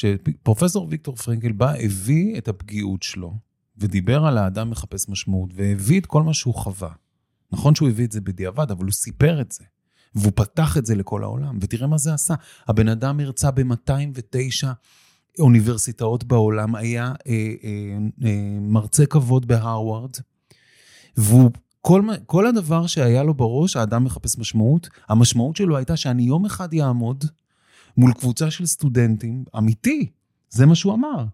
שפרופסור ויקטור פרנקל בא, הביא את הפגיעות שלו, ודיבר על האדם מחפש משמעות, והביא את כל מה שהוא חווה. נכון שהוא הביא את זה בדיעבד, אבל הוא סיפר את זה. והוא פתח את זה לכל העולם, ותראה מה זה עשה. הבן אדם הרצה ב-209 אוניברסיטאות בעולם, היה אה, אה, אה, מרצה כבוד בהרווארד, והוא, כל, כל הדבר שהיה לו בראש, האדם מחפש משמעות, המשמעות שלו הייתה שאני יום אחד יעמוד מול קבוצה של סטודנטים, אמיתי, זה מה שהוא אמר.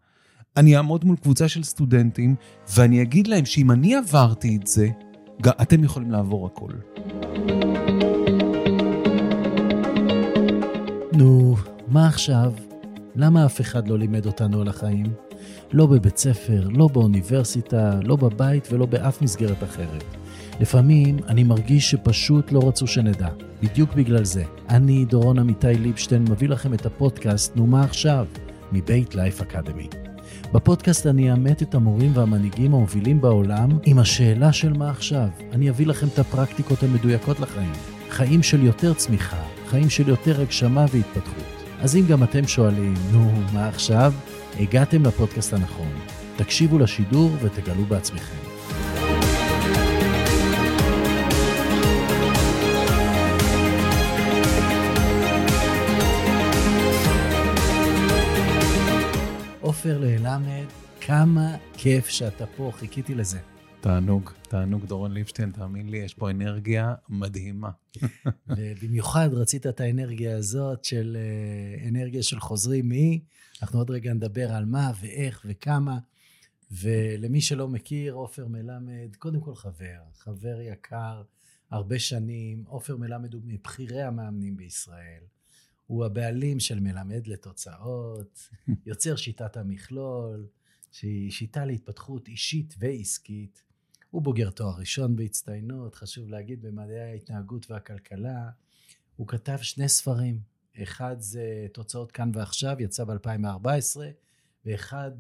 אני אעמוד מול קבוצה של סטודנטים, ואני אגיד להם שאם אני עברתי את זה, אתם יכולים לעבור הכל. נו, מה עכשיו? למה אף אחד לא לימד אותנו על החיים? לא בבית ספר, לא באוניברסיטה, לא בבית ולא באף מסגרת אחרת. לפעמים אני מרגיש שפשוט לא רצו שנדע. בדיוק בגלל זה. אני, דורון עמיתי ליבשטיין, מביא לכם את הפודקאסט "נו מה עכשיו?" מבית לייף אקדמי. בפודקאסט אני אאמת את המורים והמנהיגים המובילים בעולם עם השאלה של מה עכשיו. אני אביא לכם את הפרקטיקות המדויקות לחיים. חיים של יותר צמיחה, חיים של יותר הגשמה והתפתחות. אז אם גם אתם שואלים, נו, מה עכשיו? הגעתם לפודקאסט הנכון. תקשיבו לשידור ותגלו בעצמכם. עופר ללמד, כמה כיף שאתה פה, חיכיתי לזה. תענוג, תענוג דורון ליבשטיין, תאמין לי, יש פה אנרגיה מדהימה. ובמיוחד רצית את האנרגיה הזאת של אה, אנרגיה של חוזרים מי, אנחנו עוד רגע נדבר על מה ואיך וכמה. ולמי שלא מכיר, עופר מלמד, קודם כל חבר, חבר יקר, הרבה שנים. עופר מלמד הוא מבכירי המאמנים בישראל. הוא הבעלים של מלמד לתוצאות, יוצר שיטת המכלול, שהיא שיטה להתפתחות אישית ועסקית. הוא בוגר תואר ראשון בהצטיינות, חשוב להגיד, במדעי ההתנהגות והכלכלה. הוא כתב שני ספרים, אחד זה תוצאות כאן ועכשיו, יצא ב-2014, ואחד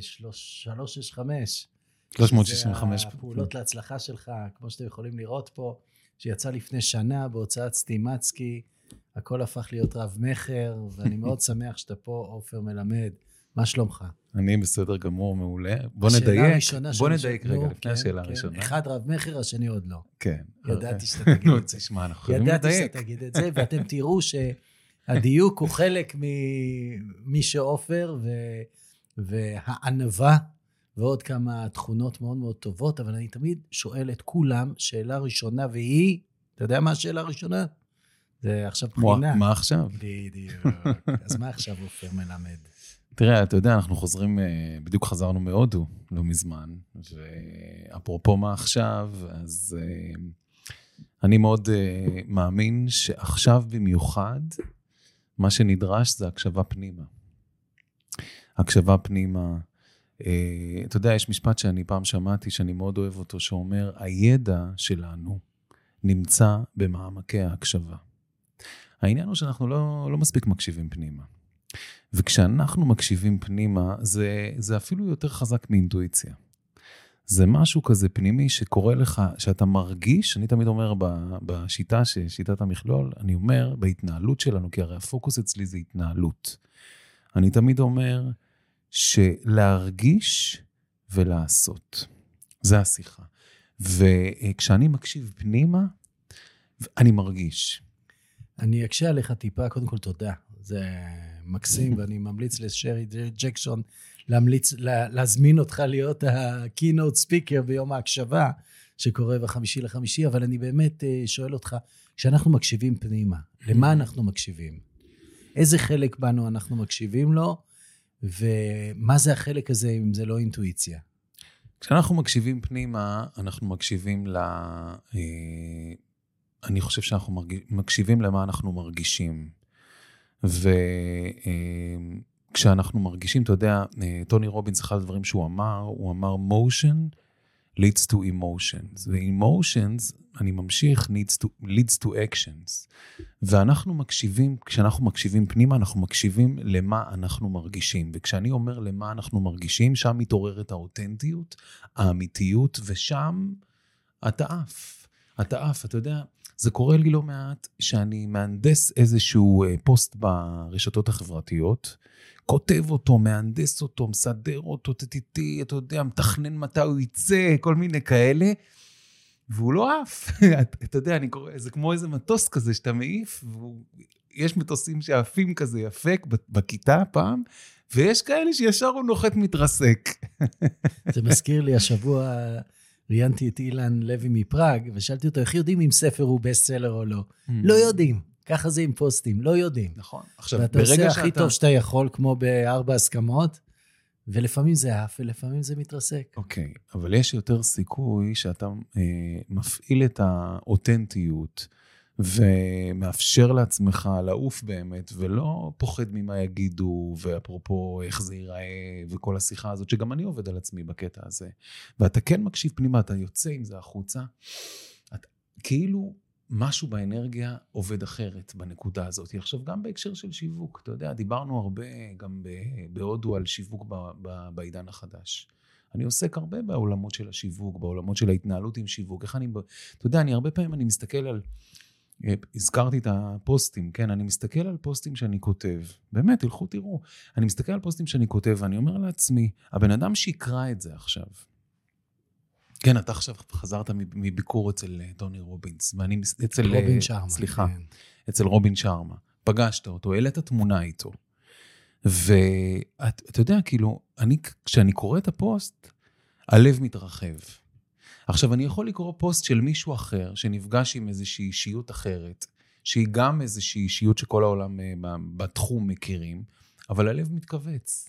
365. 365. זה הפעולות להצלחה שלך, כמו שאתם יכולים לראות פה, שיצא לפני שנה בהוצאת סטימצקי. הכל הפך להיות רב-מכר, ואני מאוד שמח שאתה פה, עופר מלמד. מה שלומך? אני בסדר גמור, מעולה. בוא נדייק, בוא נדייק רגע, לפני כן, השאלה כן. הראשונה. אחד רב-מכר, השני עוד לא. כן. ידעתי שאתה תגיד את זה. תשמע, אנחנו יכולים לדייק. ידעתי שאתה תגיד את זה, ואתם תראו שהדיוק הוא חלק ממי שעופר, והענווה, ועוד כמה תכונות מאוד מאוד טובות, אבל אני תמיד שואל את כולם, שאלה ראשונה, והיא, אתה יודע מה השאלה הראשונה? זה עכשיו בחינה. מה עכשיו? בדיוק. אז מה עכשיו עופר מלמד? תראה, אתה יודע, אנחנו חוזרים, אה, בדיוק חזרנו מהודו לא מזמן, ואפרופו מה עכשיו, אז אה, אני מאוד אה, מאמין שעכשיו במיוחד, מה שנדרש זה הקשבה פנימה. הקשבה פנימה. אתה יודע, יש משפט שאני פעם שמעתי, שאני מאוד אוהב אותו, שאומר, הידע שלנו נמצא במעמקי ההקשבה. העניין הוא שאנחנו לא, לא מספיק מקשיבים פנימה. וכשאנחנו מקשיבים פנימה, זה, זה אפילו יותר חזק מאינטואיציה. זה משהו כזה פנימי שקורה לך, שאתה מרגיש, אני תמיד אומר בשיטה, שיטת המכלול, אני אומר בהתנהלות שלנו, כי הרי הפוקוס אצלי זה התנהלות. אני תמיד אומר שלהרגיש ולעשות, זה השיחה. וכשאני מקשיב פנימה, אני מרגיש. אני אקשה עליך טיפה, קודם כל תודה. זה מקסים, ואני ממליץ לשרי ג'קסון להמליץ, להזמין אותך להיות ה-keynote speaker ביום ההקשבה, שקורה בחמישי לחמישי, אבל אני באמת אה, שואל אותך, כשאנחנו מקשיבים פנימה, למה אנחנו מקשיבים? איזה חלק בנו אנחנו מקשיבים לו, ומה זה החלק הזה אם זה לא אינטואיציה? כשאנחנו מקשיבים פנימה, אנחנו מקשיבים ל... אה, אני חושב שאנחנו מרגיש, מקשיבים למה אנחנו מרגישים. וכשאנחנו מרגישים, אתה יודע, אה, טוני רובינס, אחד הדברים שהוא אמר, הוא אמר, motion leads to emotions. ו-emotions, אני ממשיך, needs to, leads to actions. ואנחנו מקשיבים, כשאנחנו מקשיבים פנימה, אנחנו מקשיבים למה אנחנו מרגישים. וכשאני אומר למה אנחנו מרגישים, שם מתעוררת האותנטיות, האמיתיות, ושם אתה עף. אתה עף, אתה יודע, זה קורה לי לא מעט שאני מהנדס איזשהו אה, פוסט ברשתות החברתיות, כותב אותו, מהנדס אותו, מסדר אותו, טטטי, אתה יודע, מתכנן מתי הוא יצא, כל מיני כאלה, והוא לא עף. אתה יודע, אני קורא, זה כמו איזה מטוס כזה שאתה מעיף, ויש מטוסים שעפים כזה יפה בכיתה פעם, ויש כאלה שישר הוא נוחת מתרסק. זה מזכיר לי, השבוע ראיינתי את אילן לוי מפראג, ושאלתי אותו, איך יודעים אם ספר הוא בסט-סלר או לא? ממ. לא יודעים. ככה זה עם פוסטים, לא יודעים. נכון. עכשיו, ברגע שאתה... ואתה עושה הכי טוב שאתה יכול, כמו בארבע הסכמות, ולפעמים זה עף, ולפעמים זה מתרסק. אוקיי, okay, אבל יש יותר סיכוי שאתה אה, מפעיל את האותנטיות. ומאפשר לעצמך לעוף באמת, ולא פוחד ממה יגידו, ואפרופו איך זה ייראה, וכל השיחה הזאת, שגם אני עובד על עצמי בקטע הזה. ואתה כן מקשיב פנימה, אתה יוצא עם זה החוצה, את, כאילו משהו באנרגיה עובד אחרת בנקודה הזאת. עכשיו, גם בהקשר של שיווק, אתה יודע, דיברנו הרבה גם בהודו על שיווק ב, ב, בעידן החדש. אני עוסק הרבה בעולמות של השיווק, בעולמות של ההתנהלות עם שיווק. איך אני, אתה יודע, אני הרבה פעמים אני מסתכל על הזכרתי את הפוסטים, כן? אני מסתכל על פוסטים שאני כותב, באמת, תלכו תראו. אני מסתכל על פוסטים שאני כותב, ואני אומר לעצמי, הבן אדם שיקרא את זה עכשיו, כן, אתה עכשיו חזרת מביקור אצל אה, טוני רובינס, ואני אצל... אה, רובין שרמה. סליחה, כן. אצל רובין שרמה. פגשת אותו, העלית תמונה איתו. ואתה יודע, כאילו, אני, כשאני קורא את הפוסט, הלב מתרחב. עכשיו, אני יכול לקרוא פוסט של מישהו אחר, שנפגש עם איזושהי אישיות אחרת, שהיא גם איזושהי אישיות שכל העולם אה, בתחום מכירים, אבל הלב מתכווץ.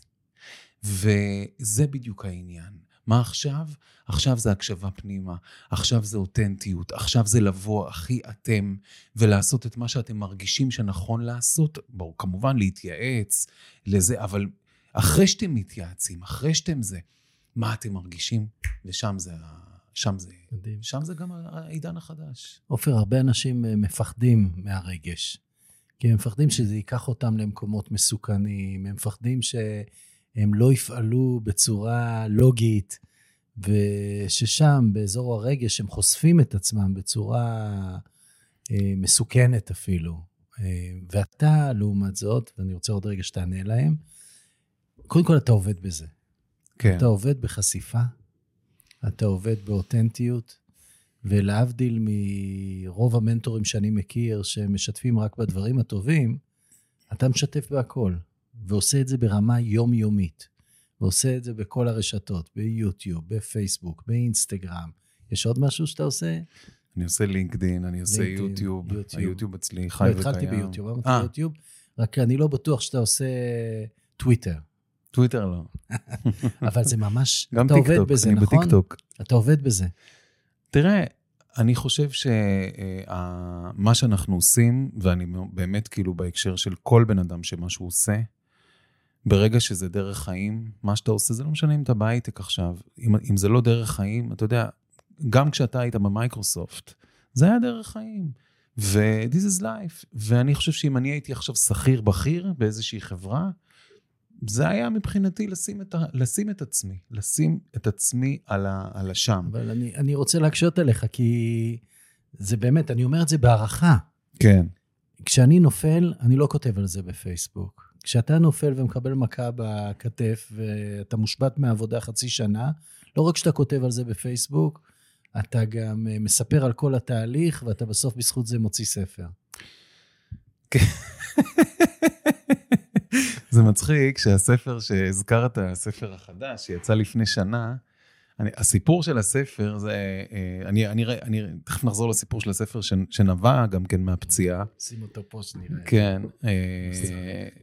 וזה בדיוק העניין. מה עכשיו? עכשיו זה הקשבה פנימה, עכשיו זה אותנטיות, עכשיו זה לבוא הכי אתם ולעשות את מה שאתם מרגישים שנכון לעשות. בואו, כמובן להתייעץ לזה, אבל אחרי שאתם מתייעצים, אחרי שאתם זה, מה אתם מרגישים? ושם זה שם זה, מדהים. שם זה גם העידן החדש. עופר, הרבה אנשים אה, מפחדים מהרגש. כי הם מפחדים שזה ייקח אותם למקומות מסוכנים, הם מפחדים שהם לא יפעלו בצורה לוגית, וששם, באזור הרגש, הם חושפים את עצמם בצורה אה, מסוכנת אפילו. אה, ואתה, לעומת זאת, ואני רוצה עוד רגע שתענה להם, קודם כל אתה עובד בזה. כן. אתה עובד בחשיפה, אתה עובד באותנטיות, ולהבדיל מרוב המנטורים שאני מכיר, שמשתפים רק בדברים הטובים, אתה משתף בהכל, ועושה את זה ברמה יומיומית, ועושה את זה בכל הרשתות, ביוטיוב, בפייסבוק, באינסטגרם. יש עוד משהו שאתה עושה? אני עושה לינקדין, אני עושה לינקדין, יוטיוב, יוטיוב, היוטיוב אצלי חי וקיים. התחלתי ביוטיוב, אמרתי אה. יוטיוב, רק אני לא בטוח שאתה עושה טוויטר. טוויטר לא. אבל זה ממש, גם אתה עובד בזה, אני נכון? בטיקטוק. אתה עובד בזה. תראה, אני חושב שמה שאנחנו עושים, ואני באמת כאילו בהקשר של כל בן אדם שמה שהוא עושה, ברגע שזה דרך חיים, מה שאתה עושה, זה לא משנה אם אתה בהייטק עכשיו. אם, אם זה לא דרך חיים, אתה יודע, גם כשאתה היית במייקרוסופט, זה היה דרך חיים. ו-this is life. ואני חושב שאם אני הייתי עכשיו שכיר בכיר באיזושהי חברה, זה היה מבחינתי לשים את, ה, לשים את עצמי, לשים את עצמי על, ה, על השם. אבל אני, אני רוצה להקשות עליך, כי זה באמת, אני אומר את זה בהערכה. כן. כשאני נופל, אני לא כותב על זה בפייסבוק. כשאתה נופל ומקבל מכה בכתף, ואתה מושבת מהעבודה חצי שנה, לא רק שאתה כותב על זה בפייסבוק, אתה גם אה, מספר על כל התהליך, ואתה בסוף בזכות זה מוציא ספר. זה מצחיק שהספר שהזכרת, הספר החדש, שיצא לפני שנה, אני, הסיפור של הספר זה, אה, אני, אני, אני, תכף נחזור לסיפור של הספר שנבע גם כן מהפציעה. שים אותו פה שנראה. כן, אה,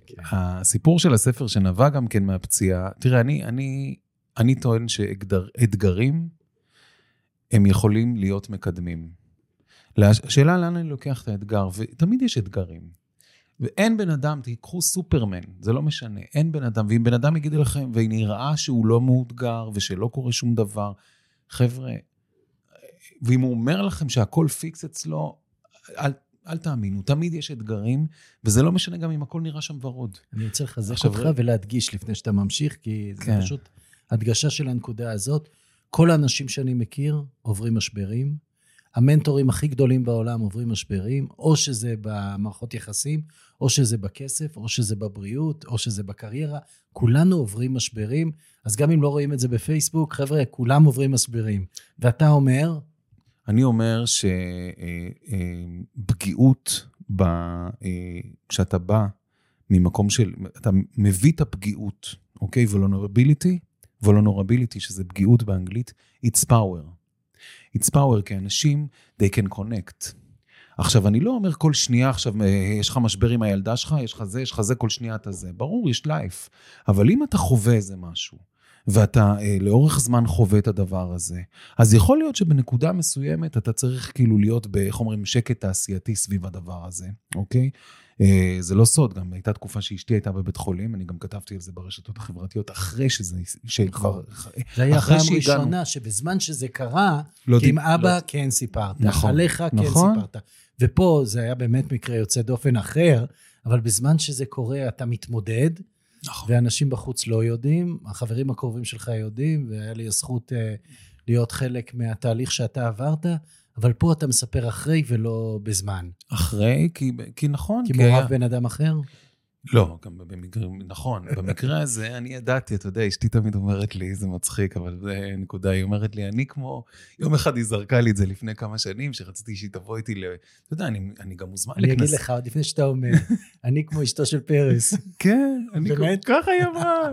כן. הסיפור של הספר שנבע גם כן מהפציעה, תראה, אני, אני, אני טוען שאתגרים הם יכולים להיות מקדמים. השאלה לאן אני לוקח את האתגר, ותמיד יש אתגרים. ואין בן אדם, תיקחו סופרמן, זה לא משנה, אין בן אדם, ואם בן אדם יגיד לכם, ונראה שהוא לא מאותגר ושלא קורה שום דבר, חבר'ה, ואם הוא אומר לכם שהכל פיקס אצלו, אל, אל תאמינו, תמיד יש אתגרים, וזה לא משנה גם אם הכל נראה שם ורוד. אני רוצה לחזק אותך ר... ולהדגיש לפני שאתה ממשיך, כי זה כן. פשוט הדגשה של הנקודה הזאת. כל האנשים שאני מכיר עוברים משברים. המנטורים הכי גדולים בעולם עוברים משברים, או שזה במערכות יחסים, או שזה בכסף, או שזה בבריאות, או שזה בקריירה. כולנו עוברים משברים, אז גם אם לא רואים את זה בפייסבוק, חבר'ה, כולם עוברים משברים. ואתה אומר, אני אומר שפגיעות, כשאתה בא ממקום של, אתה מביא את הפגיעות, אוקיי? vulnerability, vulnerability, שזה פגיעות באנגלית, it's power. It's power, כי אנשים, they can connect. עכשיו, אני לא אומר כל שנייה עכשיו, אה, יש לך משבר עם הילדה שלך, יש לך זה, יש לך זה, כל שנייה אתה זה. ברור, יש לייף. אבל אם אתה חווה איזה משהו, ואתה אה, לאורך זמן חווה את הדבר הזה, אז יכול להיות שבנקודה מסוימת אתה צריך כאילו להיות, איך אומרים, שקט תעשייתי סביב הדבר הזה, אוקיי? אה, זה לא סוד, גם הייתה תקופה שאשתי הייתה בבית חולים, אני גם כתבתי על זה ברשתות החברתיות, אחרי שזה, שכבר... נכון. זה היה פעם ראשונה שבזמן שזה קרה, לא כי עם אבא לא... כן סיפרת, נכון, עליך כן נכון. סיפרת. ופה זה היה באמת מקרה יוצא דופן אחר, אבל בזמן שזה קורה אתה מתמודד, נכון. ואנשים בחוץ לא יודעים, החברים הקרובים שלך יודעים, והיה לי הזכות uh, להיות חלק מהתהליך שאתה עברת, אבל פה אתה מספר אחרי ולא בזמן. אחרי, כי, כי נכון. כי, כי מעורב היה... בן אדם אחר? לא, גם במקרה, נכון, במקרה הזה אני ידעתי, אתה יודע, אשתי תמיד אומרת לי, זה מצחיק, אבל זה נקודה, היא אומרת לי, אני כמו, יום אחד היא זרקה לי את זה לפני כמה שנים, שרציתי שהיא תבוא איתי ל... אתה יודע, אני, אני גם מוזמן לכנס. אני אגיד לך, עוד לפני שאתה אומר, אני כמו אשתו של פרס. כן, אני כמו, ככה היא אמרה.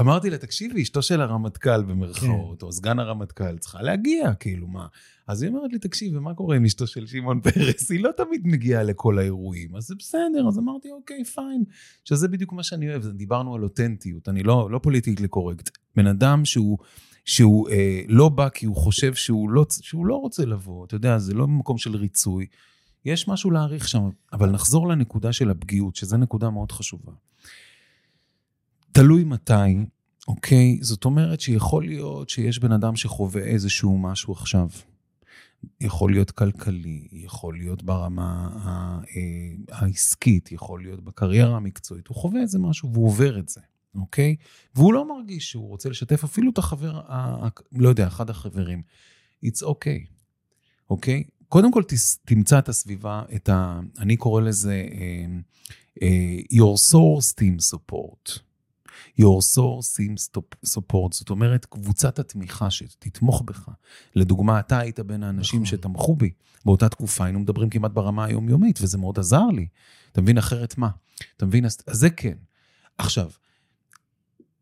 אמרתי לה, תקשיבי, אשתו של הרמטכ"ל במרכאות, כן. או סגן הרמטכ"ל, צריכה להגיע, כאילו, מה? אז היא אומרת לי, תקשיב, ומה קורה עם אשתו של שמעון פרס? היא לא תמיד מגיעה לכל האירועים, אז זה בסדר, אז אמרתי, אוקיי, fine. שזה בדיוק מה שאני אוהב, דיברנו על אותנטיות, אני לא, לא politically correct. בן אדם שהוא, שהוא אה, לא בא כי הוא חושב שהוא לא, שהוא לא רוצה לבוא, אתה יודע, זה לא במקום של ריצוי. יש משהו להעריך שם, אבל נחזור לנקודה של הפגיעות, שזו נקודה מאוד חשובה. תלוי מתי, אוקיי? זאת אומרת שיכול להיות שיש בן אדם שחווה איזשהו משהו עכשיו. יכול להיות כלכלי, יכול להיות ברמה אה, העסקית, יכול להיות בקריירה המקצועית, הוא חווה איזה משהו והוא עובר את זה, אוקיי? והוא לא מרגיש שהוא רוצה לשתף אפילו את החבר, ה, לא יודע, אחד החברים. It's okay, אוקיי? קודם כל תמצא את הסביבה, את ה... אני קורא לזה uh, uh, your source team support. Your source seems support, זאת אומרת, קבוצת התמיכה שתתמוך בך. לדוגמה, אתה היית בין האנשים נכון. שתמכו בי. באותה תקופה היינו מדברים כמעט ברמה היומיומית, וזה מאוד עזר לי. אתה מבין אחרת מה? אתה מבין? אז, אז זה כן. עכשיו,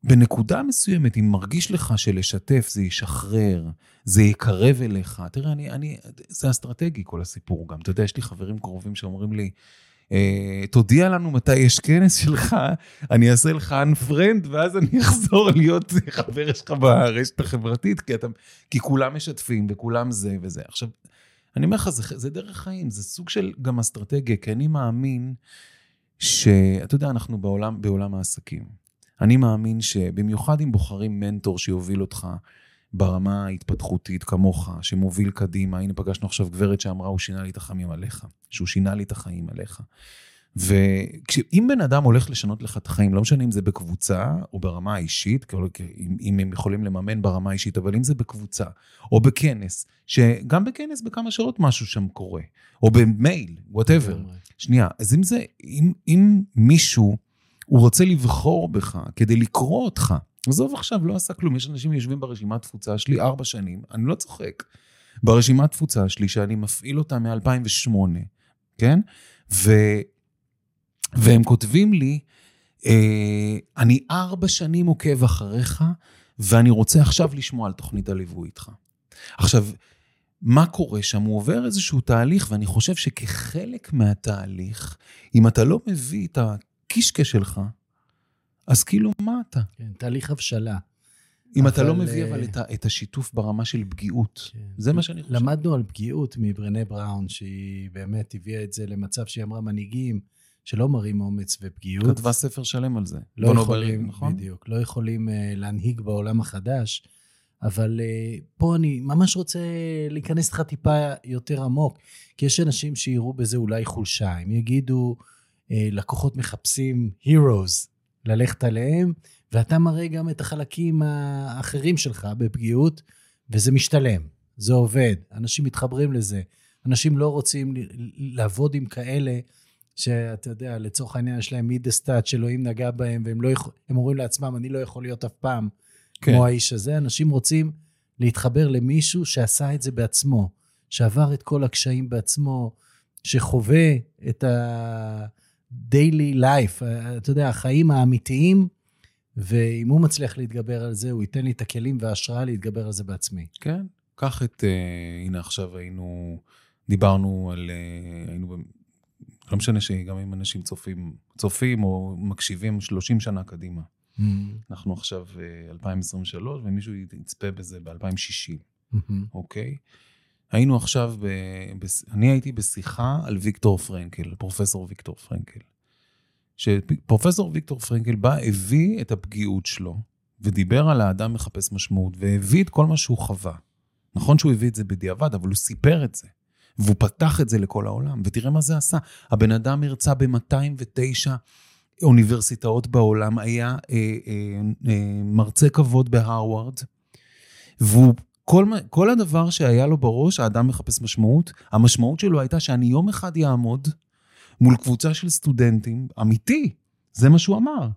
בנקודה מסוימת, אם מרגיש לך שלשתף זה ישחרר, זה יקרב אליך, תראה, אני, אני, זה אסטרטגי כל הסיפור גם. אתה יודע, יש לי חברים קרובים שאומרים לי, תודיע לנו מתי יש כנס שלך, אני אעשה לך unfriend, ואז אני אחזור להיות חבר שלך ברשת החברתית, כי, אתה, כי כולם משתפים וכולם זה וזה. עכשיו, אני אומר לך, זה, זה דרך חיים, זה סוג של גם אסטרטגיה, כי אני מאמין שאתה יודע, אנחנו בעולם, בעולם העסקים. אני מאמין שבמיוחד אם בוחרים מנטור שיוביל אותך, ברמה ההתפתחותית כמוך, שמוביל קדימה. הנה, פגשנו עכשיו גברת שאמרה, הוא שינה לי את החיים עליך, שהוא שינה לי את החיים עליך. ואם בן אדם הולך לשנות לך את החיים, לא משנה אם זה בקבוצה או ברמה האישית, אם, אם הם יכולים לממן ברמה האישית, אבל אם זה בקבוצה או בכנס, שגם בכנס בכמה שעות משהו שם קורה, או במייל, וואטאבר. שנייה, אז אם זה, אם, אם מישהו, הוא רוצה לבחור בך כדי לקרוא אותך, עזוב עכשיו, לא עשה כלום. יש אנשים שיושבים ברשימת תפוצה שלי ארבע שנים, אני לא צוחק. ברשימת תפוצה שלי, שאני מפעיל אותה מ-2008, כן? ו... והם כותבים לי, אה, אני ארבע שנים עוקב אחריך, ואני רוצה עכשיו לשמוע על תוכנית הליווי איתך. עכשיו, מה קורה שם? הוא עובר איזשהו תהליך, ואני חושב שכחלק מהתהליך, אם אתה לא מביא את הקישקע שלך, אז כאילו, מה אתה? כן, תהליך הבשלה. אם אבל... אתה לא מביא אבל את, את השיתוף ברמה של פגיעות, כן. זה מה שאני חושב. למדנו על פגיעות מברנה בראון, שהיא באמת הביאה את זה למצב שהיא אמרה מנהיגים שלא מראים אומץ ופגיעות. כתבה ספר שלם על זה. לא יכולים, נכון? בדיוק, לא יכולים uh, להנהיג בעולם החדש, אבל uh, פה אני ממש רוצה להיכנס איתך טיפה יותר עמוק, כי יש אנשים שיראו בזה אולי חולשה, הם יגידו, לקוחות מחפשים heroes, ללכת עליהם, ואתה מראה גם את החלקים האחרים שלך בפגיעות, וזה משתלם. זה עובד, אנשים מתחברים לזה. אנשים לא רוצים לעבוד עם כאלה שאתה יודע, לצורך העניין יש להם מידסטאט שאלוהים נגע בהם, והם לא יכול, אומרים לעצמם, אני לא יכול להיות אף פעם כן. כמו האיש הזה. אנשים רוצים להתחבר למישהו שעשה את זה בעצמו, שעבר את כל הקשיים בעצמו, שחווה את ה-daily life, אתה יודע, החיים האמיתיים, ואם הוא מצליח להתגבר על זה, הוא ייתן לי את הכלים וההשראה להתגבר על זה בעצמי. כן, קח את, uh, הנה עכשיו היינו, דיברנו על, uh, היינו, לא משנה שגם אם אנשים צופים, צופים או מקשיבים 30 שנה קדימה. Mm-hmm. אנחנו עכשיו uh, אה, 2023, ומישהו יצפה בזה ב-2060, mm-hmm. אוקיי? היינו עכשיו, ב, ב, אני הייתי בשיחה על ויקטור פרנקל, פרופסור ויקטור פרנקל. שפרופסור ויקטור פרנקל בא, הביא את הפגיעות שלו, ודיבר על האדם מחפש משמעות, והביא את כל מה שהוא חווה. נכון שהוא הביא את זה בדיעבד, אבל הוא סיפר את זה. והוא פתח את זה לכל העולם, ותראה מה זה עשה. הבן אדם הרצה ב-209 אוניברסיטאות בעולם, היה אה, אה, אה, מרצה כבוד בהרווארד, והוא כל, כל הדבר שהיה לו בראש, האדם מחפש משמעות, המשמעות שלו הייתה שאני יום אחד יעמוד מול קבוצה של סטודנטים, אמיתי, זה מה שהוא אמר.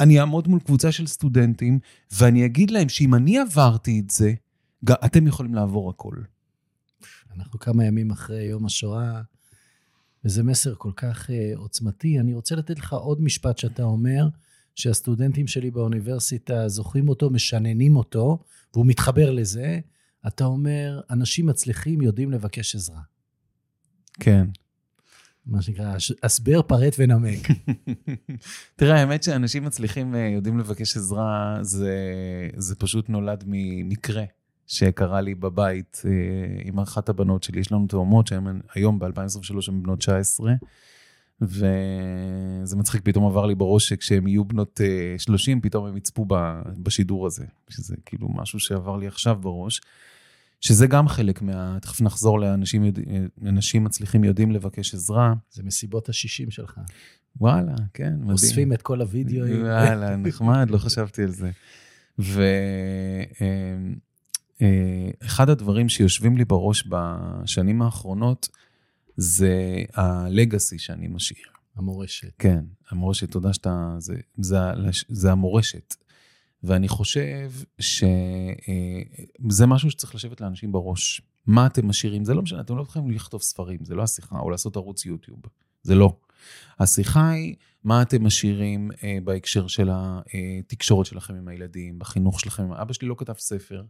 אני אעמוד מול קבוצה של סטודנטים, ואני אגיד להם שאם אני עברתי את זה, אתם יכולים לעבור הכל. אנחנו כמה ימים אחרי יום השואה, וזה מסר כל כך uh, עוצמתי. אני רוצה לתת לך עוד משפט שאתה אומר, שהסטודנטים שלי באוניברסיטה זוכרים אותו, משננים אותו, והוא מתחבר לזה. אתה אומר, אנשים מצליחים יודעים לבקש עזרה. כן. מה שנקרא, הסבר, פרט ונמק. תראה, האמת שאנשים מצליחים אה, יודעים לבקש עזרה, זה, זה פשוט נולד ממקרה שקרה לי בבית אה, עם אחת הבנות שלי. יש לנו תאומות שהן היום ב-2023 הן בנות 19, וזה מצחיק, פתאום עבר לי בראש שכשהן יהיו בנות 30, אה, פתאום הם יצפו בשידור הזה, שזה כאילו משהו שעבר לי עכשיו בראש. שזה גם חלק מה... תכף נחזור לאנשים יודע... אנשים מצליחים יודעים לבקש עזרה. זה מסיבות ה-60 שלך. וואלה, כן, מדהים. אוספים את כל הוידאוים. וואלה, נחמד, לא חשבתי על זה. ואחד הדברים שיושבים לי בראש בשנים האחרונות, זה הלגאסי שאני משאיר. המורשת. כן, המורשת, תודה שאתה... זה, זה, זה המורשת. ואני חושב שזה משהו שצריך לשבת לאנשים בראש. מה אתם משאירים? זה לא משנה, אתם לא יכולים לכתוב ספרים, זה לא השיחה, או לעשות ערוץ יוטיוב, זה לא. השיחה היא, מה אתם משאירים אה, בהקשר של התקשורת שלכם עם הילדים, בחינוך שלכם. אבא שלי לא כתב ספר,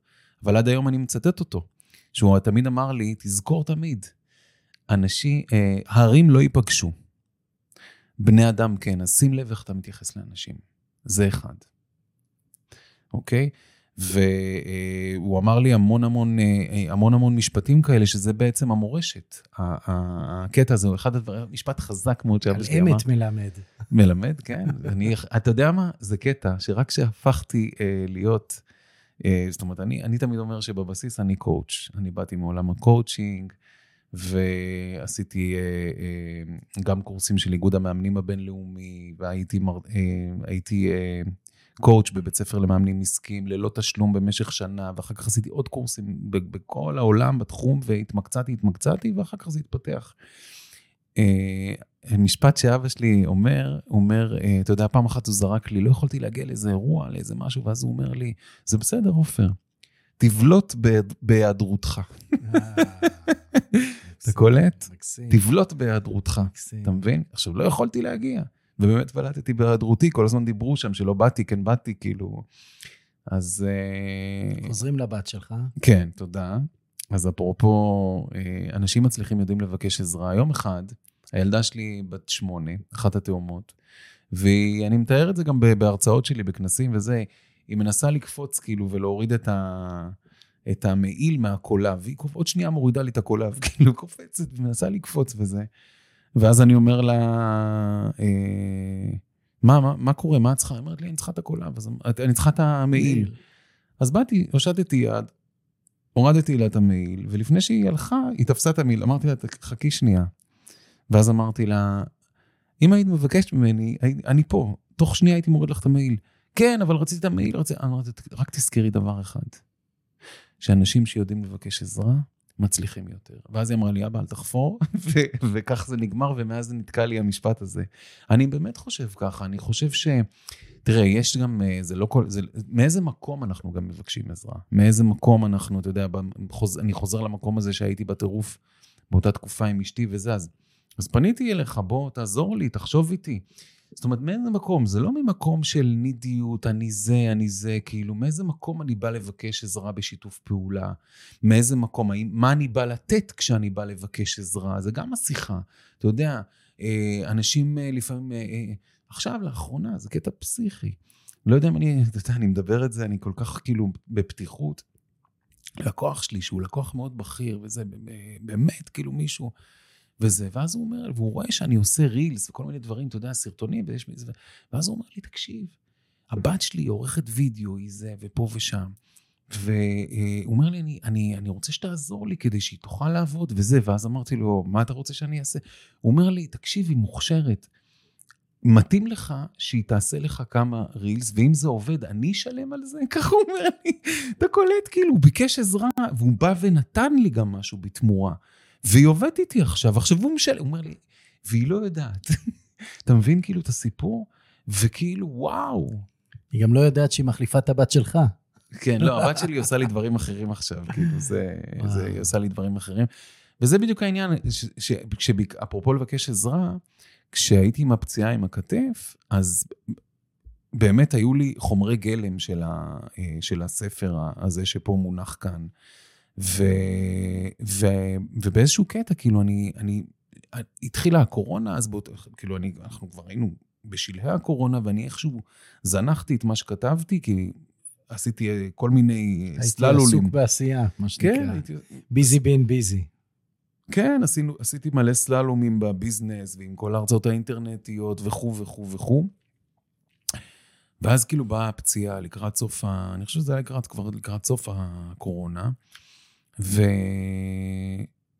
אבל עד היום אני מצטט אותו, שהוא תמיד אמר לי, תזכור תמיד, אנשים, אה, הרים לא ייפגשו. בני אדם כן, אז שים לב איך אתה מתייחס לאנשים. זה אחד. אוקיי? והוא אמר לי המון המון, אה, המון המון משפטים כאלה, שזה בעצם המורשת. הקטע הזה הוא אחד הדברים, משפט חזק מאוד שאבא שלי אמר. על אמת מלמד. מלמד, כן. אני, אתה יודע מה? זה קטע שרק כשהפכתי אה, להיות, אה, זאת אומרת, אני, אני תמיד אומר שבבסיס אני קואוץ'. אני באתי מעולם הקואוצ'ינג, ועשיתי אה, אה, גם קורסים של איגוד המאמנים הבינלאומי, והייתי מר, אה, הייתי, קואוץ' בבית ספר למאמנים עסקיים ללא תשלום במשך שנה, ואחר כך עשיתי עוד קורסים בכל העולם בתחום, והתמקצעתי, התמקצעתי, ואחר כך זה התפתח. משפט שאבא שלי אומר, הוא אומר, אתה יודע, פעם אחת הוא זרק לי, לא יכולתי להגיע לאיזה אירוע, לאיזה משהו, ואז הוא אומר לי, זה בסדר, עופר, תבלוט בהיעדרותך. אתה קולט? תבלוט בהיעדרותך, אתה מבין? עכשיו, לא יכולתי להגיע. ובאמת בלטתי בהיעדרותי, כל הזמן דיברו שם שלא באתי, כן באתי, כאילו. אז... אה, חוזרים לבת שלך. כן, תודה. אז אפרופו, אה, אנשים מצליחים יודעים לבקש עזרה. יום אחד, הילדה שלי בת שמונה, אחת התאומות, ואני מתאר את זה גם בהרצאות שלי, בכנסים וזה, היא מנסה לקפוץ כאילו ולהוריד את, ה, את המעיל מהקולב, והיא עוד שנייה מורידה לי את הקולב, כאילו קופצת ומנסה לקפוץ וזה. ואז אני אומר לה, אה, מה, מה, מה קורה, מה את צריכה? היא אומרת לי, אני צריכה את הקולב, אז אני צריכה את המעיל. אז באתי, הושטתי יד, הורדתי לה את המעיל, ולפני שהיא הלכה, היא תפסה את המעיל, אמרתי לה, חכי שנייה. ואז אמרתי לה, אם היית מבקשת ממני, אני פה, תוך שנייה הייתי מוריד לך את המעיל. כן, אבל רציתי את המעיל, רציתי... אמרתי, רק תזכרי דבר אחד. שאנשים שיודעים לבקש עזרה, מצליחים יותר. ואז היא אמרה לי, אבא, אל תחפור, ו- וכך זה נגמר, ומאז נתקע לי המשפט הזה. אני באמת חושב ככה, אני חושב ש... תראה, יש גם, אה, זה לא כל, זה, מאיזה מקום אנחנו גם מבקשים עזרה? מאיזה מקום אנחנו, אתה יודע, בחוז, אני חוזר למקום הזה שהייתי בטירוף באותה תקופה עם אשתי וזה, אז, אז פניתי אליך, בוא, תעזור לי, תחשוב איתי. זאת אומרת, מאיזה מקום? זה לא ממקום של נידיות, אני זה, אני זה, כאילו, מאיזה מקום אני בא לבקש עזרה בשיתוף פעולה? מאיזה מקום? מה אני בא לתת כשאני בא לבקש עזרה? זה גם השיחה. אתה יודע, אה, אנשים אה, לפעמים, אה, עכשיו, לאחרונה, זה קטע פסיכי. לא יודע אם אני, אתה יודע, אני מדבר את זה, אני כל כך כאילו בפתיחות. לקוח שלי, שהוא לקוח מאוד בכיר, וזה באמת, כאילו מישהו... וזה, ואז הוא אומר, והוא רואה שאני עושה רילס וכל מיני דברים, אתה יודע, סרטונים, ויש מזה, ואז הוא אומר לי, תקשיב, הבת שלי היא עורכת וידאו, היא זה, ופה ושם. והוא אומר לי, אני, אני, אני רוצה שתעזור לי כדי שהיא תוכל לעבוד וזה, ואז אמרתי לו, מה אתה רוצה שאני אעשה? הוא אומר לי, תקשיב, היא מוכשרת. מתאים לך שהיא תעשה לך כמה רילס, ואם זה עובד, אני אשלם על זה? ככה הוא אומר לי, אתה קולט, כאילו, הוא ביקש עזרה, והוא בא ונתן לי גם משהו בתמורה. והיא עובדת איתי עכשיו, עכשיו הוא משלם, הוא אומר לי, והיא לא יודעת. אתה מבין כאילו את הסיפור? וכאילו, וואו. היא גם לא יודעת שהיא מחליפה את הבת שלך. כן, לא, הבת שלי עושה לי דברים אחרים עכשיו, כאילו, זה, זה, היא עושה לי דברים אחרים. וזה בדיוק העניין, שאפרופו לבקש עזרה, כשהייתי עם הפציעה עם הכתף, אז באמת היו לי חומרי גלם של, ה, אה, של הספר הזה שפה מונח כאן. ו, ו, ובאיזשהו קטע, כאילו, אני, אני, התחילה הקורונה, אז באות, כאילו, אני, אנחנו כבר היינו בשלהי הקורונה, ואני איכשהו זנחתי את מה שכתבתי, כי עשיתי כל מיני סללולים. הייתי עסוק בעשייה, מה שנקרא. כן, הייתי... ביזי בין ביזי. כן, עשינו, עשיתי מלא סללומים בביזנס, ועם כל ההרצאות האינטרנטיות, וכו' וכו' וכו'. ואז כאילו באה הפציעה לקראת סוף ה... אני חושב שזה היה לקראת, כבר לקראת סוף הקורונה. ו...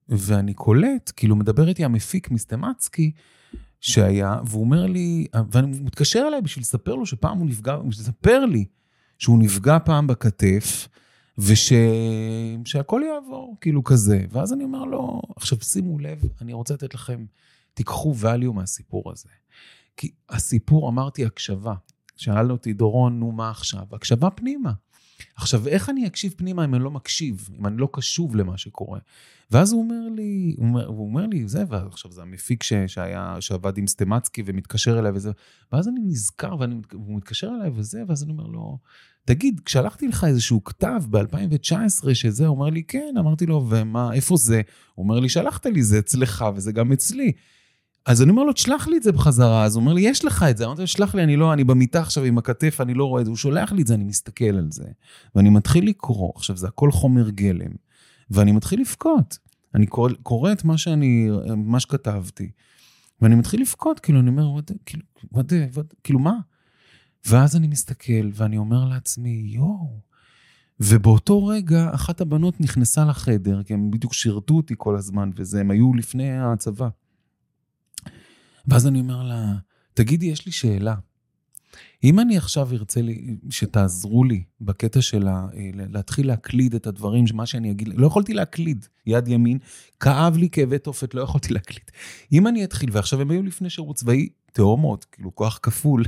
ואני קולט, כאילו מדבר איתי המפיק מסטמצקי, שהיה, והוא אומר לי, ואני מתקשר אליי בשביל לספר לו שפעם הוא נפגע, הוא מספר לי שהוא נפגע פעם בכתף, ושהכול יעבור, כאילו כזה. ואז אני אומר לו, עכשיו שימו לב, אני רוצה לתת לכם, תיקחו value מהסיפור הזה. כי הסיפור, אמרתי, הקשבה. שאל אותי, דורון, נו, מה עכשיו? הקשבה פנימה. עכשיו, איך אני אקשיב פנימה אם אני לא מקשיב, אם אני לא קשוב למה שקורה? ואז הוא אומר לי, הוא אומר, הוא אומר לי, זה, ועכשיו זה המפיק ש, שהיה, שעבד עם סטמצקי ומתקשר אליי וזה, ואז אני נזכר, והוא מתקשר אליי וזה, ואז אני אומר לו, תגיד, כשהלכתי לך איזשהו כתב ב-2019 שזה, הוא אומר לי, כן, אמרתי לו, ומה, איפה זה? הוא אומר לי, שלחת לי, זה אצלך וזה גם אצלי. אז אני אומר לו, תשלח לי את זה בחזרה. אז הוא אומר לי, יש לך את זה. אמרתי לו, שלח לי, אני לא, אני במיטה עכשיו עם הכתף, אני לא רואה את זה. הוא שולח לי את זה, אני מסתכל על זה. ואני מתחיל לקרוא. עכשיו, זה הכל חומר גלם. ואני מתחיל לבכות. אני קורא, קורא את מה שאני, מה שכתבתי. ואני מתחיל לבכות, כאילו, אני אומר, וד, כאילו, וד, וד, כאילו, מה? ואז אני מסתכל, ואני אומר לעצמי, יואו. ובאותו רגע, אחת הבנות נכנסה לחדר, כי הם בדיוק שירתו אותי כל הזמן, וזה, הם היו לפני הצבא. ואז אני אומר לה, תגידי, יש לי שאלה. אם אני עכשיו ארצה לי, שתעזרו לי בקטע של אה, להתחיל להקליד את הדברים, מה שאני אגיד, לא יכולתי להקליד, יד ימין, כאב לי כאבי תופת, לא יכולתי להקליד. אם אני אתחיל, ועכשיו הם היו לפני שירות צבאי, תאומות, כאילו כוח כפול,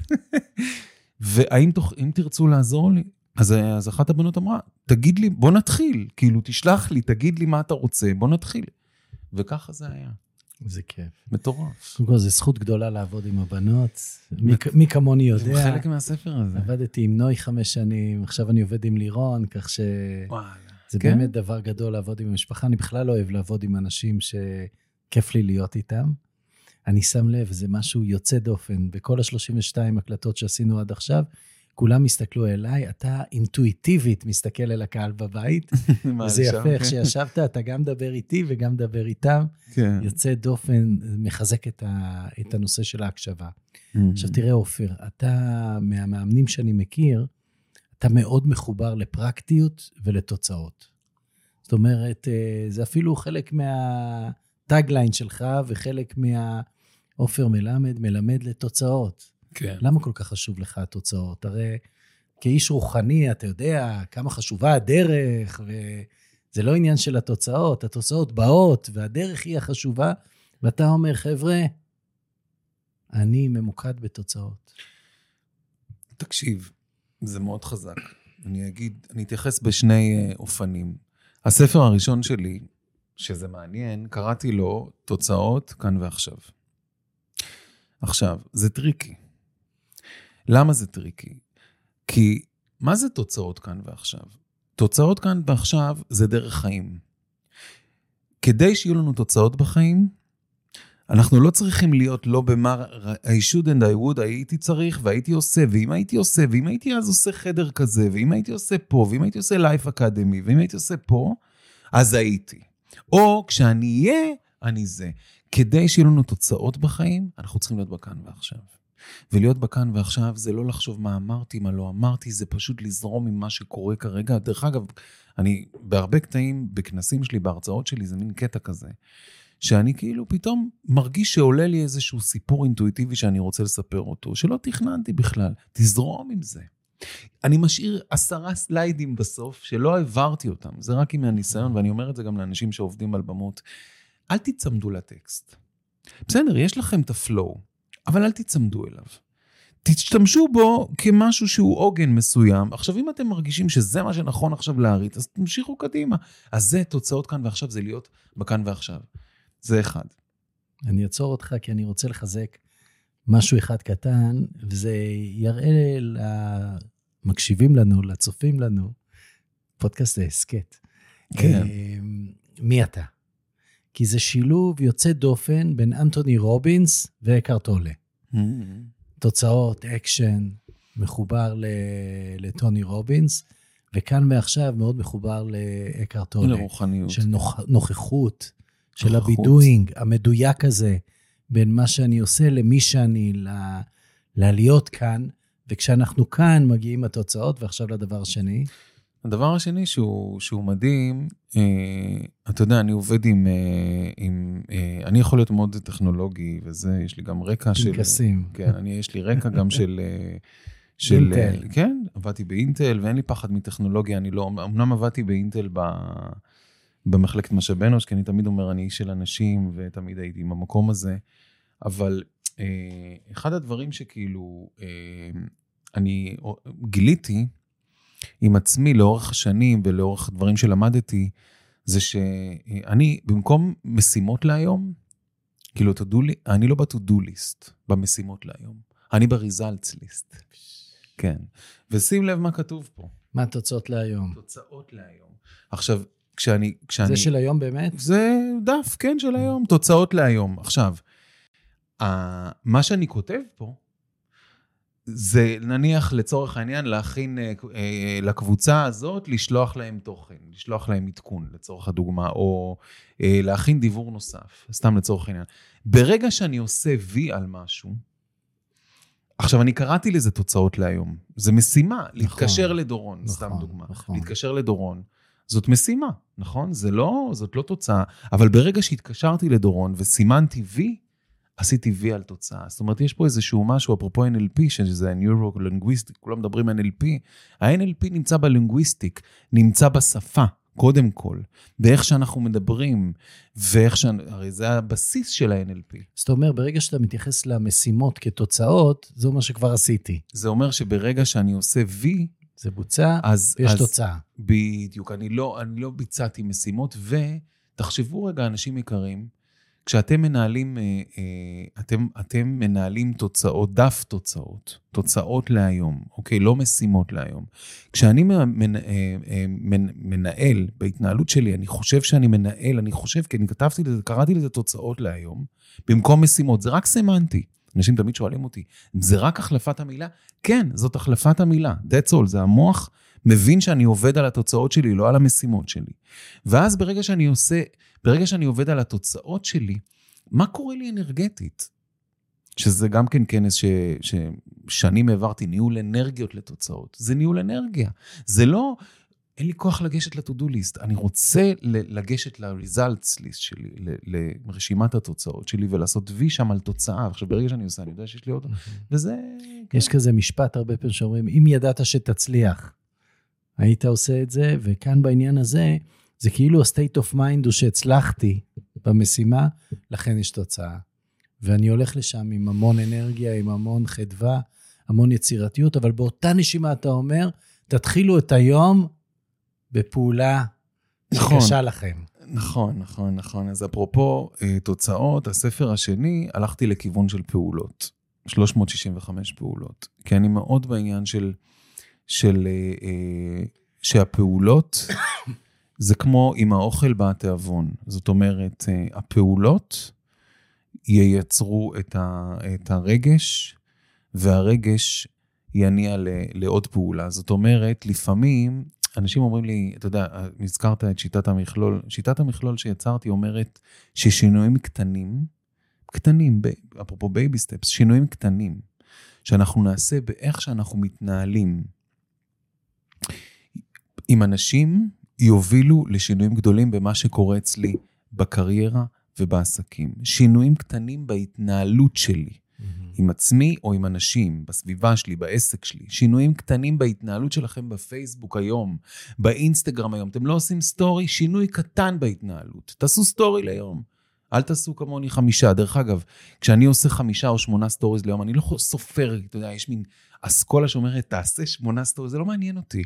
והאם תוך, תרצו לעזור לי? אז, אז אחת הבנות אמרה, תגיד לי, בוא נתחיל, כאילו, תשלח לי, תגיד לי מה אתה רוצה, בוא נתחיל. וככה זה היה. זה כיף. מטורף. קודם כל, זו זכות גדולה לעבוד עם הבנות. מי כמוני יודע. זה חלק מהספר הזה. עבדתי עם נוי חמש שנים, עכשיו אני עובד עם לירון, כך ש... וואלה. זה כן? באמת דבר גדול לעבוד עם המשפחה. אני בכלל לא אוהב לעבוד עם אנשים שכיף לי להיות איתם. אני שם לב, זה משהו יוצא דופן. בכל ה-32 הקלטות שעשינו עד עכשיו, כולם הסתכלו אליי, אתה אינטואיטיבית מסתכל אל הקהל בבית. וזה יפה, איך. שישבת, אתה גם מדבר איתי וגם מדבר איתם. כן. יוצא דופן, מחזק את, ה, את הנושא של ההקשבה. עכשיו תראה, עופר, אתה מהמאמנים שאני מכיר, אתה מאוד מחובר לפרקטיות ולתוצאות. זאת אומרת, אה, זה אפילו חלק מהטאגליין שלך וחלק מה... עופר מלמד, מלמד לתוצאות. כן. למה כל כך חשוב לך התוצאות? הרי כאיש רוחני, אתה יודע כמה חשובה הדרך, וזה לא עניין של התוצאות, התוצאות באות, והדרך היא החשובה, ואתה אומר, חבר'ה, אני ממוקד בתוצאות. תקשיב, זה מאוד חזק. אני אגיד, אני אתייחס בשני uh, אופנים. הספר הראשון שלי, שזה מעניין, קראתי לו תוצאות כאן ועכשיו. עכשיו, זה טריקי. למה זה טריקי? כי מה זה תוצאות כאן ועכשיו? תוצאות כאן ועכשיו זה דרך חיים. כדי שיהיו לנו תוצאות בחיים, אנחנו לא צריכים להיות לא במה I should and I would, הייתי צריך והייתי עושה, ואם הייתי עושה, ואם הייתי אז עושה חדר כזה, ואם הייתי עושה פה, ואם הייתי עושה Life Academy, ואם הייתי עושה פה, אז הייתי. או כשאני אהיה, אני זה. כדי שיהיו לנו תוצאות בחיים, אנחנו צריכים להיות בכאן ועכשיו. ולהיות בכאן ועכשיו זה לא לחשוב מה אמרתי, מה לא אמרתי, זה פשוט לזרום עם מה שקורה כרגע. דרך אגב, אני בהרבה קטעים, בכנסים שלי, בהרצאות שלי, זה מין קטע כזה. שאני כאילו פתאום מרגיש שעולה לי איזשהו סיפור אינטואיטיבי שאני רוצה לספר אותו, שלא תכננתי בכלל. תזרום עם זה. אני משאיר עשרה סליידים בסוף, שלא העברתי אותם, זה רק עם הניסיון, ואני אומר את זה גם לאנשים שעובדים על במות. אל תיצמדו לטקסט. בסדר, יש לכם את הפלואו, אבל אל תיצמדו אליו. תשתמשו בו כמשהו שהוא עוגן מסוים. עכשיו, אם אתם מרגישים שזה מה שנכון עכשיו להריץ, אז תמשיכו קדימה. אז זה תוצאות כאן ועכשיו, זה להיות בכאן ועכשיו. זה אחד. אני אעצור אותך כי אני רוצה לחזק משהו אחד קטן, וזה יראה למקשיבים לנו, לצופים לנו, פודקאסט ההסכת. כן. אמ, מי אתה? כי זה שילוב יוצא דופן בין אנטוני רובינס ואקהרט טולה. Mm-hmm. תוצאות, אקשן, מחובר לטוני רובינס, וכאן ועכשיו מאוד מחובר לאקהרט טולה. לרוחניות. של נוכ... נוכחות, של הבידואינג המדויק הזה, בין מה שאני עושה למי שאני, ל... ללהיות כאן, וכשאנחנו כאן מגיעים התוצאות, ועכשיו לדבר השני. הדבר השני שהוא, שהוא מדהים, אה, אתה יודע, אני עובד עם, אה, עם אה, אני יכול להיות מאוד טכנולוגי, וזה, יש לי גם רקע של... פנקסים. כן, אני, יש לי רקע גם של... אה, של... אינטל. כן, עבדתי באינטל, ואין לי פחד מטכנולוגיה, אני לא... אמנם עבדתי באינטל ב... במחלקת משאבי אנוש, כי אני תמיד אומר, אני איש של אנשים, ותמיד הייתי במקום הזה, אבל אה, אחד הדברים שכאילו אה, אני גיליתי עם עצמי לאורך השנים ולאורך דברים שלמדתי, זה שאני, במקום משימות להיום, כאילו, לי, אני לא ב-to-do list, במשימות להיום. אני ב-results list. כן. ושים לב מה כתוב פה. מה התוצאות להיום? תוצאות להיום. עכשיו, כשאני... כשאני... זה של היום באמת? זה דף, כן, של היום. תוצאות להיום. עכשיו, מה שאני כותב פה, זה נניח לצורך העניין להכין אה, אה, לקבוצה הזאת, לשלוח להם תוכן, לשלוח להם עדכון לצורך הדוגמה, או אה, להכין דיבור נוסף, סתם לצורך העניין. ברגע שאני עושה וי על משהו, עכשיו אני קראתי לזה תוצאות להיום, זה משימה, נכון, להתקשר לדורון, נכון, סתם דוגמה, נכון. להתקשר לדורון. זאת משימה, נכון? זה לא, זאת לא תוצאה, אבל ברגע שהתקשרתי לדורון וסימנתי וי, עשיתי וי על תוצאה. זאת אומרת, יש פה איזשהו משהו, אפרופו NLP, שזה ה-Neuro-Linguistic, כולם מדברים NLP, ה-NLP נמצא בלינגוויסטיק, נמצא בשפה, קודם כל, באיך שאנחנו מדברים, ואיך ש... הרי זה הבסיס של ה-NLP. זאת אומרת, ברגע שאתה מתייחס למשימות כתוצאות, זה אומר שכבר עשיתי. זה אומר שברגע שאני עושה וי, זה בוצע, אז, ויש אז, תוצאה. בדיוק, אני לא, אני לא ביצעתי משימות, ותחשבו רגע, אנשים יקרים, כשאתם מנהלים, אה, אה, אתם, אתם מנהלים תוצאות, דף תוצאות, תוצאות להיום, אוקיי? לא משימות להיום. כשאני אה, מנהל בהתנהלות שלי, אני חושב שאני מנהל, אני חושב, כי אני כתבתי לזה, קראתי לזה תוצאות להיום, במקום משימות, זה רק סמנטי. אנשים תמיד שואלים אותי, זה רק החלפת המילה? כן, זאת החלפת המילה, that's all, זה המוח מבין שאני עובד על התוצאות שלי, לא על המשימות שלי. ואז ברגע שאני עושה, ברגע שאני עובד על התוצאות שלי, מה קורה לי אנרגטית? שזה גם כן כנס ש, ששנים העברתי, ניהול אנרגיות לתוצאות. זה ניהול אנרגיה. זה לא אין לי כוח לגשת ל-to-do list, אני רוצה לגשת ל-results list שלי, לרשימת התוצאות שלי, ולעשות וי שם על תוצאה. עכשיו, ברגע שאני עושה, אני יודע שיש לי עוד... וזה... כן. יש כזה משפט הרבה פעמים שאומרים, אם ידעת שתצליח, היית עושה את זה, וכאן בעניין הזה, זה כאילו ה-state of mind הוא שהצלחתי במשימה, לכן יש תוצאה. ואני הולך לשם עם המון אנרגיה, עם המון חדווה, המון יצירתיות, אבל באותה נשימה אתה אומר, תתחילו את היום בפעולה נכון, שקשה לכם. נכון, נכון, נכון. אז אפרופו אה, תוצאות, הספר השני, הלכתי לכיוון של פעולות. 365 פעולות. כי אני מאוד בעניין של, של אה, אה, שהפעולות זה כמו עם האוכל בתיאבון. זאת אומרת, הפעולות ייצרו את, ה, את הרגש, והרגש יניע לעוד פעולה. זאת אומרת, לפעמים אנשים אומרים לי, אתה יודע, הזכרת את שיטת המכלול, שיטת המכלול שיצרתי אומרת ששינויים קטנים, קטנים, אפרופו baby steps, שינויים קטנים, שאנחנו נעשה באיך שאנחנו מתנהלים עם אנשים, יובילו לשינויים גדולים במה שקורה אצלי בקריירה ובעסקים. שינויים קטנים בהתנהלות שלי. עם עצמי או עם אנשים, בסביבה שלי, בעסק שלי. שינויים קטנים בהתנהלות שלכם בפייסבוק היום, באינסטגרם היום. אתם לא עושים סטורי, שינוי קטן בהתנהלות. תעשו סטורי ליום. אל תעשו כמוני חמישה. דרך אגב, כשאני עושה חמישה או שמונה סטוריז ליום, אני לא סופר, אתה יודע, יש מין אסכולה שאומרת, תעשה שמונה סטוריז, זה לא מעניין אותי.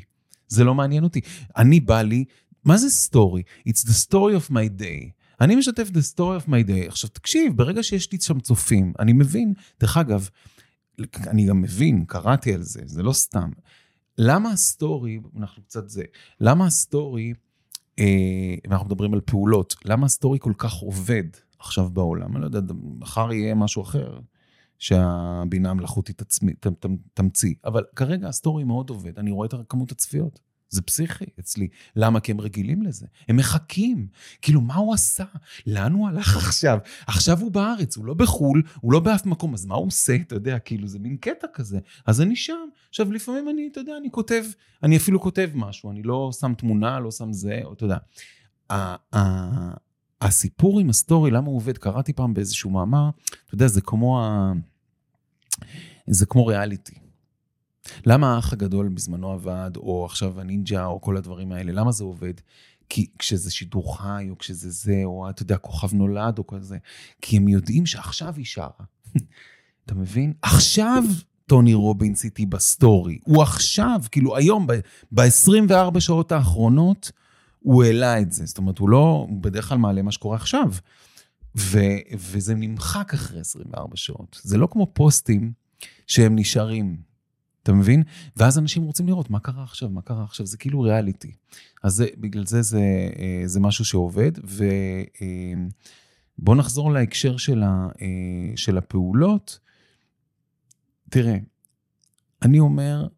זה לא מעניין אותי. אני בא לי, מה זה סטורי? It's the story of my day. אני משתף the story of my day. עכשיו, תקשיב, ברגע שיש לי שם צופים, אני מבין, דרך אגב, אני גם מבין, קראתי על זה, זה לא סתם. למה הסטורי, אנחנו קצת זה, למה הסטורי, אה, אנחנו מדברים על פעולות, למה הסטורי כל כך עובד עכשיו בעולם? אני לא יודע, מחר יהיה משהו אחר, שהבינה המלאכותית תמציא, אבל כרגע הסטורי מאוד עובד, אני רואה את כמות הצפיות. זה פסיכי אצלי. למה? כי הם רגילים לזה. הם מחכים. כאילו, מה הוא עשה? לאן הוא הלך עכשיו? עכשיו הוא בארץ, הוא לא בחו"ל, הוא לא באף מקום, אז מה הוא עושה? אתה יודע, כאילו, זה מין קטע כזה. אז אני שם. עכשיו, לפעמים אני, אתה יודע, אני כותב, אני אפילו כותב משהו, אני לא שם תמונה, לא שם זה, או אתה יודע. הסיפור עם הסטורי, למה הוא עובד? קראתי פעם באיזשהו מאמר, אתה יודע, זה כמו ה... זה כמו ריאליטי. למה האח הגדול בזמנו עבד, או עכשיו הנינג'ה, או כל הדברים האלה, למה זה עובד? כי כשזה שידור חי, או כשזה זה, או אתה יודע, כוכב נולד, או כזה, כי הם יודעים שעכשיו היא שרה. אתה מבין? עכשיו טוני רובינס איתי בסטורי. הוא עכשיו, כאילו היום, ב-24 שעות האחרונות, הוא העלה את זה. זאת אומרת, הוא לא, הוא בדרך כלל מעלה מה שקורה עכשיו. ו- וזה נמחק אחרי 24 שעות. זה לא כמו פוסטים שהם נשארים. אתה מבין? ואז אנשים רוצים לראות מה קרה עכשיו, מה קרה עכשיו, זה כאילו ריאליטי. אז זה, בגלל זה זה, אה, זה משהו שעובד, ובואו אה, נחזור להקשר של, ה, אה, של הפעולות. תראה, אני אומר,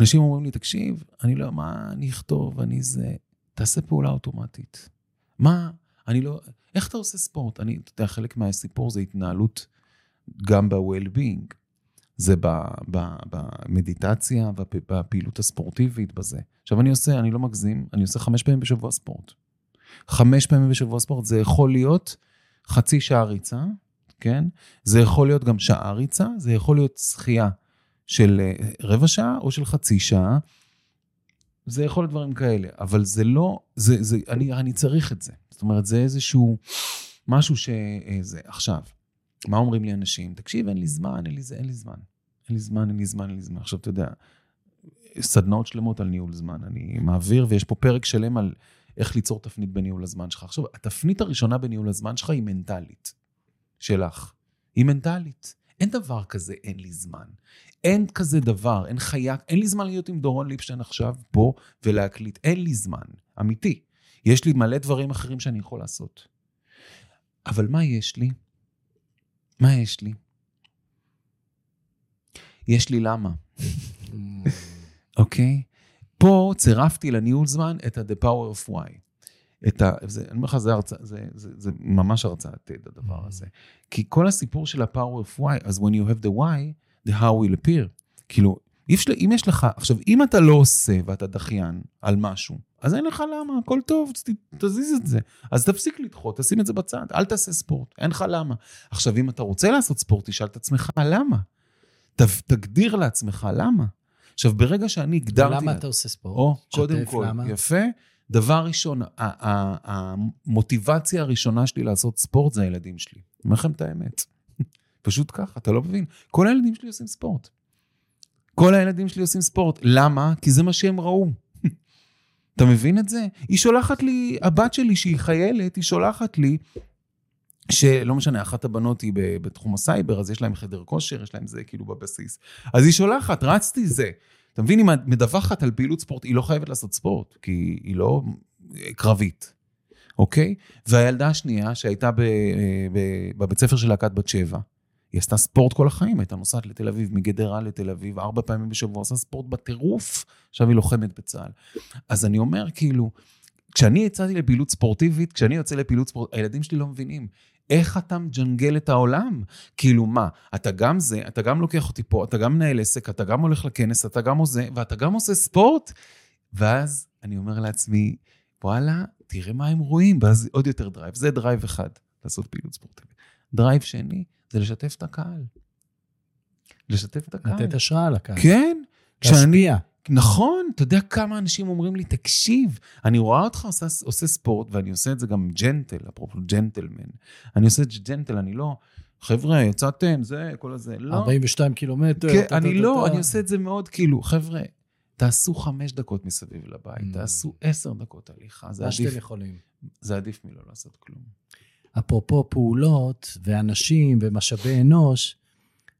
אנשים אומרים לי, תקשיב, אני לא, מה אני אכתוב, אני זה, תעשה פעולה אוטומטית. מה, אני לא, איך אתה עושה ספורט? אני, אתה יודע, חלק מהסיפור זה התנהלות גם ב-well-being. זה במדיטציה, בפעילות הספורטיבית, בזה. עכשיו, אני עושה, אני לא מגזים, אני עושה חמש פעמים בשבוע ספורט. חמש פעמים בשבוע ספורט, זה יכול להיות חצי שעה ריצה, כן? זה יכול להיות גם שעה ריצה, זה יכול להיות שחייה של אה, רבע שעה או של חצי שעה. זה יכול להיות דברים כאלה, אבל זה לא, זה, זה, אני, אני צריך את זה. זאת אומרת, זה איזשהו משהו שזה, עכשיו, מה אומרים לי אנשים? תקשיב, אין לי זמן, אין לי זה, אין לי זמן. אין לי זמן, אין לי זמן, אין לי זמן. עכשיו, אתה יודע, סדנאות שלמות על ניהול זמן. אני מעביר, ויש פה פרק שלם על איך ליצור תפנית בניהול הזמן שלך. עכשיו, התפנית הראשונה בניהול הזמן שלך היא מנטלית. שלך. היא מנטלית. אין דבר כזה, אין לי זמן. אין כזה דבר, אין חיה, אין לי זמן להיות עם דורון ליפשטיין עכשיו פה ולהקליט. אין לי זמן, אמיתי. יש לי מלא דברים אחרים שאני יכול לעשות. אבל מה יש לי? מה יש לי? יש לי למה. אוקיי? okay? פה צירפתי לניהול זמן את ה-The Power of Why. את ה... זה, אני אומר לך, זה, הרצא, זה, זה, זה ממש הרצאת TED, הדבר הזה. כי כל הסיפור של ה-Power of Why, אז when you have the why, how will appear. כאילו, יש, אם יש לך, עכשיו, אם אתה לא עושה ואתה דחיין על משהו, אז אין לך למה, הכל טוב, תזיז את זה. אז תפסיק לדחות, תשים את זה בצד, אל תעשה ספורט, אין לך למה. עכשיו, אם אתה רוצה לעשות ספורט, תשאל את עצמך למה. ת, תגדיר לעצמך למה. עכשיו, ברגע שאני הגדרתי... ולמה אתה עושה ספורט? או, קודם כל, למה? יפה. דבר ראשון, המוטיבציה הראשונה שלי לעשות ספורט זה הילדים שלי. אני אומר לכם את האמת. פשוט ככה, אתה לא מבין. כל הילדים שלי עושים ספורט. כל הילדים שלי עושים ספורט. למה? כי זה מה שהם ראו. אתה מבין את זה? היא שולחת לי, הבת שלי שהיא חיילת, היא שולחת לי, שלא משנה, אחת הבנות היא בתחום הסייבר, אז יש להם חדר כושר, יש להם זה כאילו בבסיס. אז היא שולחת, רצתי זה. אתה מבין, אם את מדווחת על פעילות ספורט, היא לא חייבת לעשות ספורט, כי היא לא קרבית, אוקיי? והילדה השנייה, שהייתה בבית ספר של להקת בת שבע, היא עשתה ספורט כל החיים, הייתה נוסעת לתל אביב, מגדרה לתל אביב, ארבע פעמים בשבוע, עושה ספורט בטירוף, עכשיו היא לוחמת בצה"ל. אז אני אומר, כאילו, כשאני יצאתי לפעילות ספורטיבית, כשאני יוצא לפעילות ספורטיבית, הילדים שלי לא מבינים. איך אתה מג'נגל את העולם? כאילו מה, אתה גם זה, אתה גם לוקח אותי פה, אתה גם מנהל עסק, אתה גם הולך לכנס, אתה גם עושה, ואתה גם עושה ספורט? ואז אני אומר לעצמי, וואלה, תראה מה הם רואים, ואז עוד יותר drive. זה drive אחד, לעשות פעילות ספורטיבית. drive שני, זה לשתף את הקהל. לשתף את הקהל. לתת השראה לקהל. כן. להשפיע. נכון, אתה יודע כמה אנשים אומרים לי, תקשיב, אני רואה אותך עושה, עושה ספורט, ואני עושה את זה גם gentle, אפרופו ג'נטלמן. אני עושה את זה gentle, אני לא, חבר'ה, יצאתם, זה, כל הזה, לא. 42 קילומטר. כן, אני לא, אני עושה את זה מאוד כאילו, חבר'ה, תעשו חמש דקות מסביב לבית, mm. תעשו עשר דקות הליכה, זה עדיף. מה שאתם יכולים. זה עדיף מלא לעשות כלום. אפרופו פעולות ואנשים ומשאבי אנוש,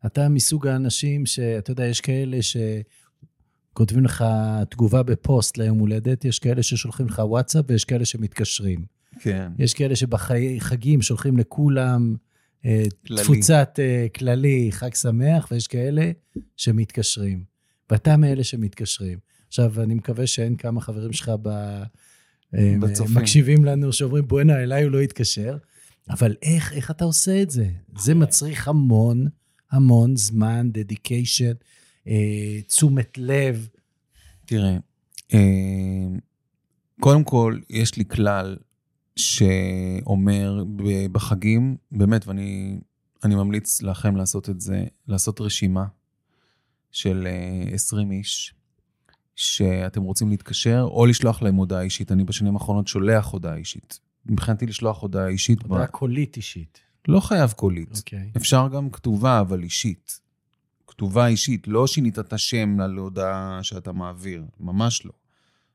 אתה מסוג האנשים שאתה יודע, יש כאלה ש... כותבים לך תגובה בפוסט ליום הולדת, יש כאלה ששולחים לך וואטסאפ ויש כאלה שמתקשרים. כן. יש כאלה שבחגים שולחים לכולם אה, כללי. תפוצת uh, כללי, חג שמח, ויש כאלה שמתקשרים. ואתה מאלה שמתקשרים. עכשיו, אני מקווה שאין כמה חברים שלך ב... אה, בצופים. מקשיבים לנו, שאומרים, בואנה, אליי הוא לא יתקשר. אבל איך, איך אתה עושה את זה? זה מצריך המון, המון זמן, דדיקיישן. אה, תשומת לב. תראה, אה, קודם כל, יש לי כלל שאומר בחגים, באמת, ואני ממליץ לכם לעשות את זה, לעשות רשימה של 20 אה, איש שאתם רוצים להתקשר, או לשלוח להם הודעה אישית. אני בשנים האחרונות שולח הודעה אישית. מבחינתי לשלוח הודעה אישית. הודעה ב... קולית אישית. לא חייב קולית. Okay. אוקיי. אפשר גם כתובה, אבל אישית. כתובה אישית, לא שינית את השם על הודעה שאתה מעביר, ממש לא.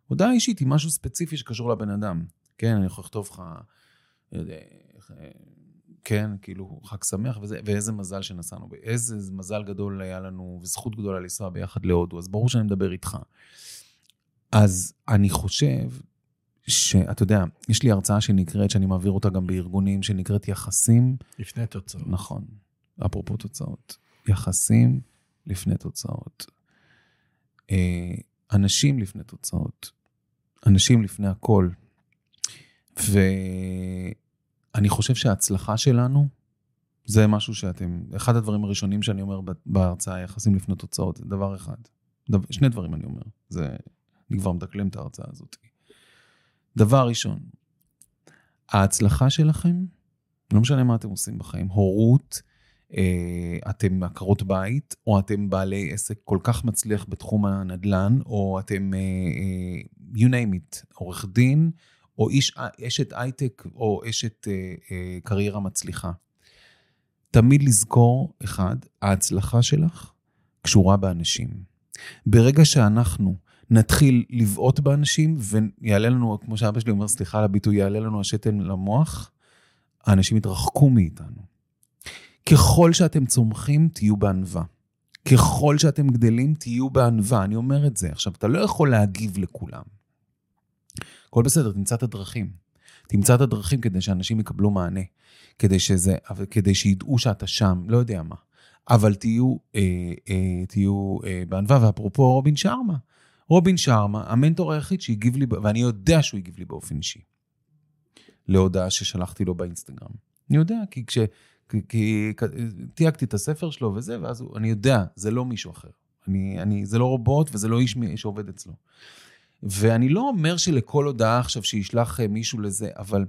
הודעה אישית היא משהו ספציפי שקשור לבן אדם. כן, אני יכול לכתוב לך, אה, כן, כאילו, חג שמח וזה, ואיזה מזל שנסענו, ואיזה מזל גדול היה לנו, וזכות גדולה לנסוע ביחד להודו, אז ברור שאני מדבר איתך. אז אני חושב שאתה יודע, יש לי הרצאה שנקראת, שאני מעביר אותה גם בארגונים, שנקראת יחסים. לפני תוצאות. נכון, אפרופו תוצאות. יחסים לפני תוצאות. אה, אנשים לפני תוצאות. אנשים לפני הכל. ואני חושב שההצלחה שלנו, זה משהו שאתם, אחד הדברים הראשונים שאני אומר בהרצאה, יחסים לפני תוצאות, זה דבר אחד. דבר, שני דברים אני אומר, זה, אני כבר מדקלם את ההרצאה הזאת. דבר ראשון, ההצלחה שלכם, לא משנה מה אתם עושים בחיים, הורות אה, אתם עקרות בית, או אתם בעלי עסק כל כך מצליח בתחום הנדל"ן, או אתם, אה, אה, you name it, עורך דין, או איש, אשת הייטק, או אשת קריירה מצליחה. תמיד לזכור, אחד, ההצלחה שלך קשורה באנשים. ברגע שאנחנו נתחיל לבעוט באנשים, ויעלה לנו, כמו שאבא שלי אומר, סליחה על הביטוי, יעלה לנו השתן למוח, האנשים יתרחקו מאיתנו. ככל שאתם צומחים, תהיו בענווה. ככל שאתם גדלים, תהיו בענווה. אני אומר את זה. עכשיו, אתה לא יכול להגיב לכולם. הכל בסדר, תמצא את הדרכים. תמצא את הדרכים כדי שאנשים יקבלו מענה. כדי שזה, כדי שידעו שאתה שם, לא יודע מה. אבל תהיו, אה, אה, תהיו אה, בענווה, ואפרופו רובין שרמה. רובין שרמה, המנטור היחיד שהגיב לי, ואני יודע שהוא הגיב לי באופן אישי, להודעה ששלחתי לו באינסטגרם. אני יודע, כי כש... כי, תייגתי את הספר שלו וזה, ואז הוא, אני יודע, זה לא מישהו אחר. אני, אני, זה לא רובוט וזה לא איש שעובד אצלו. ואני לא אומר שלכל הודעה עכשיו שישלח אה, מישהו לזה, אבל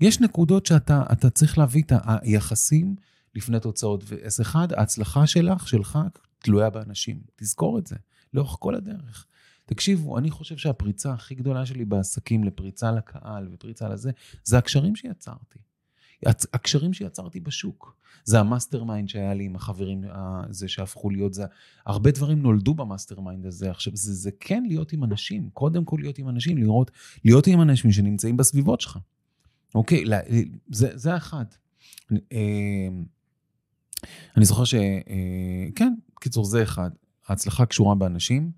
יש נקודות שאתה צריך להביא את היחסים לפני תוצאות. ואז אחד, ההצלחה שלך, שלך, תלויה באנשים. תזכור את זה, לאורך כל הדרך. תקשיבו, אני חושב שהפריצה הכי גדולה שלי בעסקים לפריצה לקהל ופריצה לזה, זה הקשרים שיצרתי. הקשרים שיצרתי בשוק. זה ה mastermind שהיה לי עם החברים הזה שהפכו להיות, זה, הרבה דברים נולדו ב mastermind הזה. עכשיו, זה, זה כן להיות עם אנשים, קודם כל להיות עם אנשים, לראות, להיות עם אנשים שנמצאים בסביבות שלך. אוקיי, זה, זה אחד. אה, אני זוכר ש... אה, כן, בקיצור, זה אחד. ההצלחה קשורה באנשים.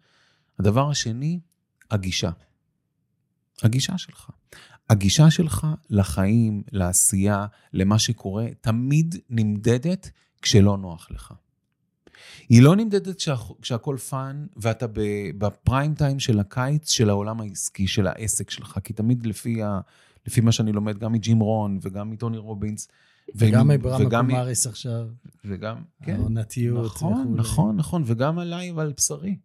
הדבר השני, הגישה. הגישה שלך. הגישה שלך לחיים, לעשייה, למה שקורה, תמיד נמדדת כשלא נוח לך. היא לא נמדדת כשהכול fun ואתה בפריים טיים של הקיץ של העולם העסקי, של העסק שלך, כי תמיד לפי, ה, לפי מה שאני לומד, גם מג'ים רון וגם מטוני רובינס, וגם מברהמה קומאריס עכשיו. וגם, כן. העונתיות. נכון, נכון, נכון, וגם עליי ועל בשרי.